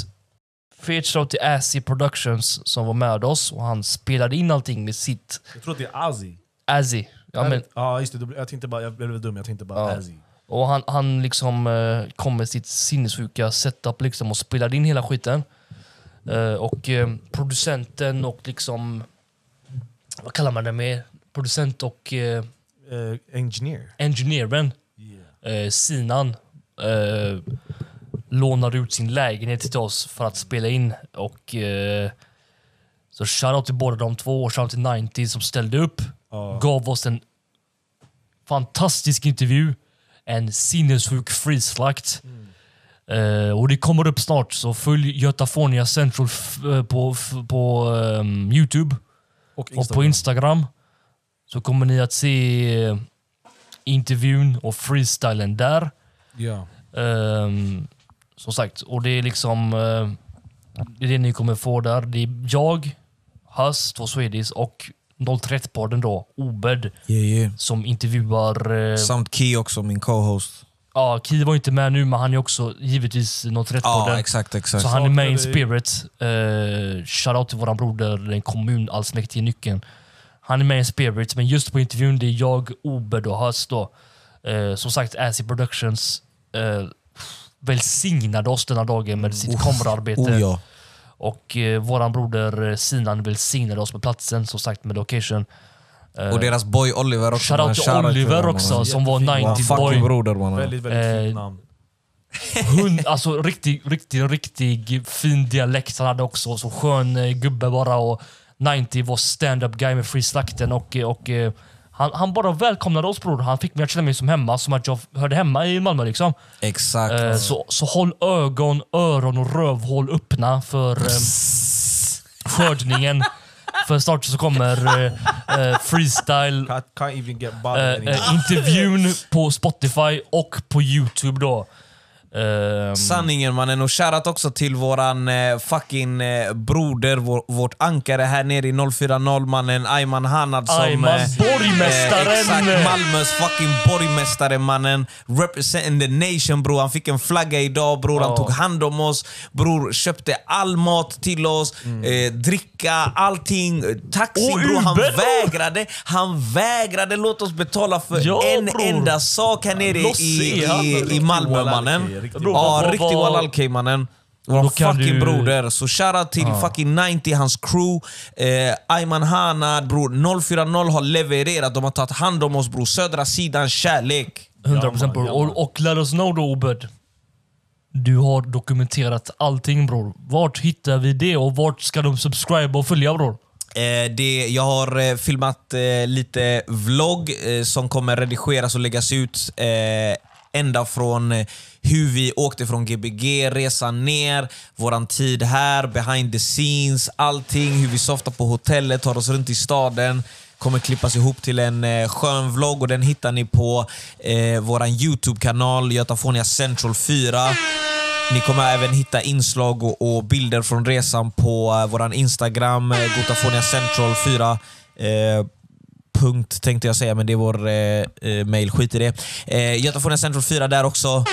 fet shout till Azzy Productions som var med oss och han spelade in allting med sitt Jag tror att det är Azzy. Azzy. Ja, men, Ja just det, jag tänkte bara, jag blev dum, jag tänkte bara Ja. Azzy. och han, han liksom eh, kom med sitt sinnessjuka setup liksom och spelade in hela skiten. Eh, och eh, producenten och liksom, vad kallar man det med? Producent och Eh, engineer. engineeren, eh, Sinan, eh, lånade ut sin lägenhet till oss för att spela in. Och eh, Så shoutout till båda de två och shoutout till 90 som ställde upp. Gav oss en fantastisk intervju. En sinnessjuk frislakt. Eh, och det kommer upp snart, så följ Götafonia Central eh, på, på ehm, Youtube Och och på Instagram. Så kommer ni att se eh, intervjun och freestylen där. Ja. Ehm, som sagt, och det är liksom eh, det är det ni kommer få där. Det är jag, Hus, två Swedish och 031-podden då, Obed, Yeah, yeah. som intervjuar... Eh, Samt Key också, min co-host. ja, Ki var inte med nu, men han är också givetvis 031-podden. Ja, exakt, exakt. Så han är med i Saknar dig. Spirit. Uh, Shoutout till våran broder, den kommunallsmäktige nyckeln. Han är med i Spirit, men just på intervjun det är jag, Obed och Hus då. Eh, som sagt, Acid Productions eh, välsignade oss denna dagen med sitt kameraarbete. Oh ja. Och eh, våran broder eh, Sinan välsignade oss med platsen, som sagt med location. Eh, Och deras boy Oliver också. Shoutout man. till Oliver också, man. som var Jättefin. 90 Fucking boy. broder mannen. Väldigt, väldigt Eh, fint namn. Hund, alltså riktig, riktig, riktig fin dialekt han hade också. Så skön eh, gubbe bara. Och 90 var stand-up guy med Free Slakten och, och eh, han, han bara välkomnade oss bror. Han fick mig att känna mig som hemma, som att jag hörde hemma i Malmö liksom. Exakt. Eh, så, så håll ögon, öron och rövhål öppna för eh, skördningen. för snart så kommer eh, eh, freestyle Can't, can't eh, eh, intervjun på Spotify och på Youtube då. Ehm, Sanningen mannen, och shoutout också till våran eh, fucking eh, broder, vår, vårt ankare här nere i 040 mannen Ayman Hanad som... Ayman, borgmästaren! exakt, Malmös fucking borgmästare mannen. Representing the nation bror. Han fick en flagga idag bror, han Ja. tog hand om oss. Bror, köpte all mat till oss, eh, dricka, allting. Taxi Och bror, han Uber, vägrade. Han vägrade låta oss betala för Ja, en bror. enda sak här nere i, i, i Riktig Malmö mannen. Riktig Ja, vad- riktig Walal K mannen. Vår fucking du- broder. Så shoutout till fucking 90, hans crew. Eh, Ayman Hanad bror. 040 har levererat. De har tagit hand om oss bror. Södra sidan kärlek. 100% man, bror. och, och let oss know då Obed. Du har dokumenterat allting bror. Vart hittar vi det och vart ska de subscribe och följa bror? Eh, det, jag har eh, filmat eh, lite vlogg eh, som kommer redigeras och läggas ut eh, ända från eh, hur vi åkte från Gbg, resan ner, våran tid här, behind the scenes, allting, hur vi softar på hotellet, tar oss runt i staden. Kommer klippas ihop till en eh, skön vlogg och den hittar ni på eh, vår YouTube-kanal Götafonia Central 4. Ni kommer även hitta inslag och, och bilder från resan på eh, vår Instagram, eh, Gotafonia Central 4. Eh, punkt tänkte jag säga, men det är vår eh, eh, mail. Skit i det. Eh, Götafonia Central 4 där också.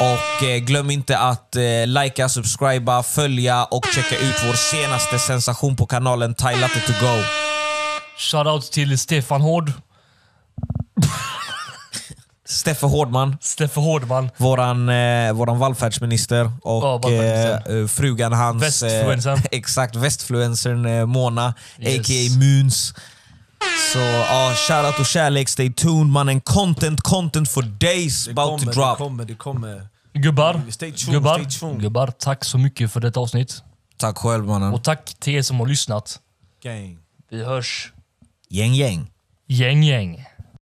Och eh, glöm inte att eh, likea, subscriba, följa och checka ut vår senaste sensation på kanalen Thai Latte to go. Shoutout till Stefan Hård. Steffe Hårdman, Steffe Hårdman. våran, eh, våran vallfärdsminister och vallfärdsminister. eh, frugan hans... Västfluencern. Eh, exakt, västfluencern eh, Mona, Yes. a.k.a. Moons. Så ja, shoutout och kärlek, stay tuned mannen. Content, content for days Det about kommer, to det drop. kommer, det kommer. Gubbar. Stay tuned, Gubbar. stay tuned. Gubbar, tack så mycket för detta avsnitt. Tack själv mannen. Och tack till er som har lyssnat. Gang. Vi hörs. Gäng gäng. Gäng gäng.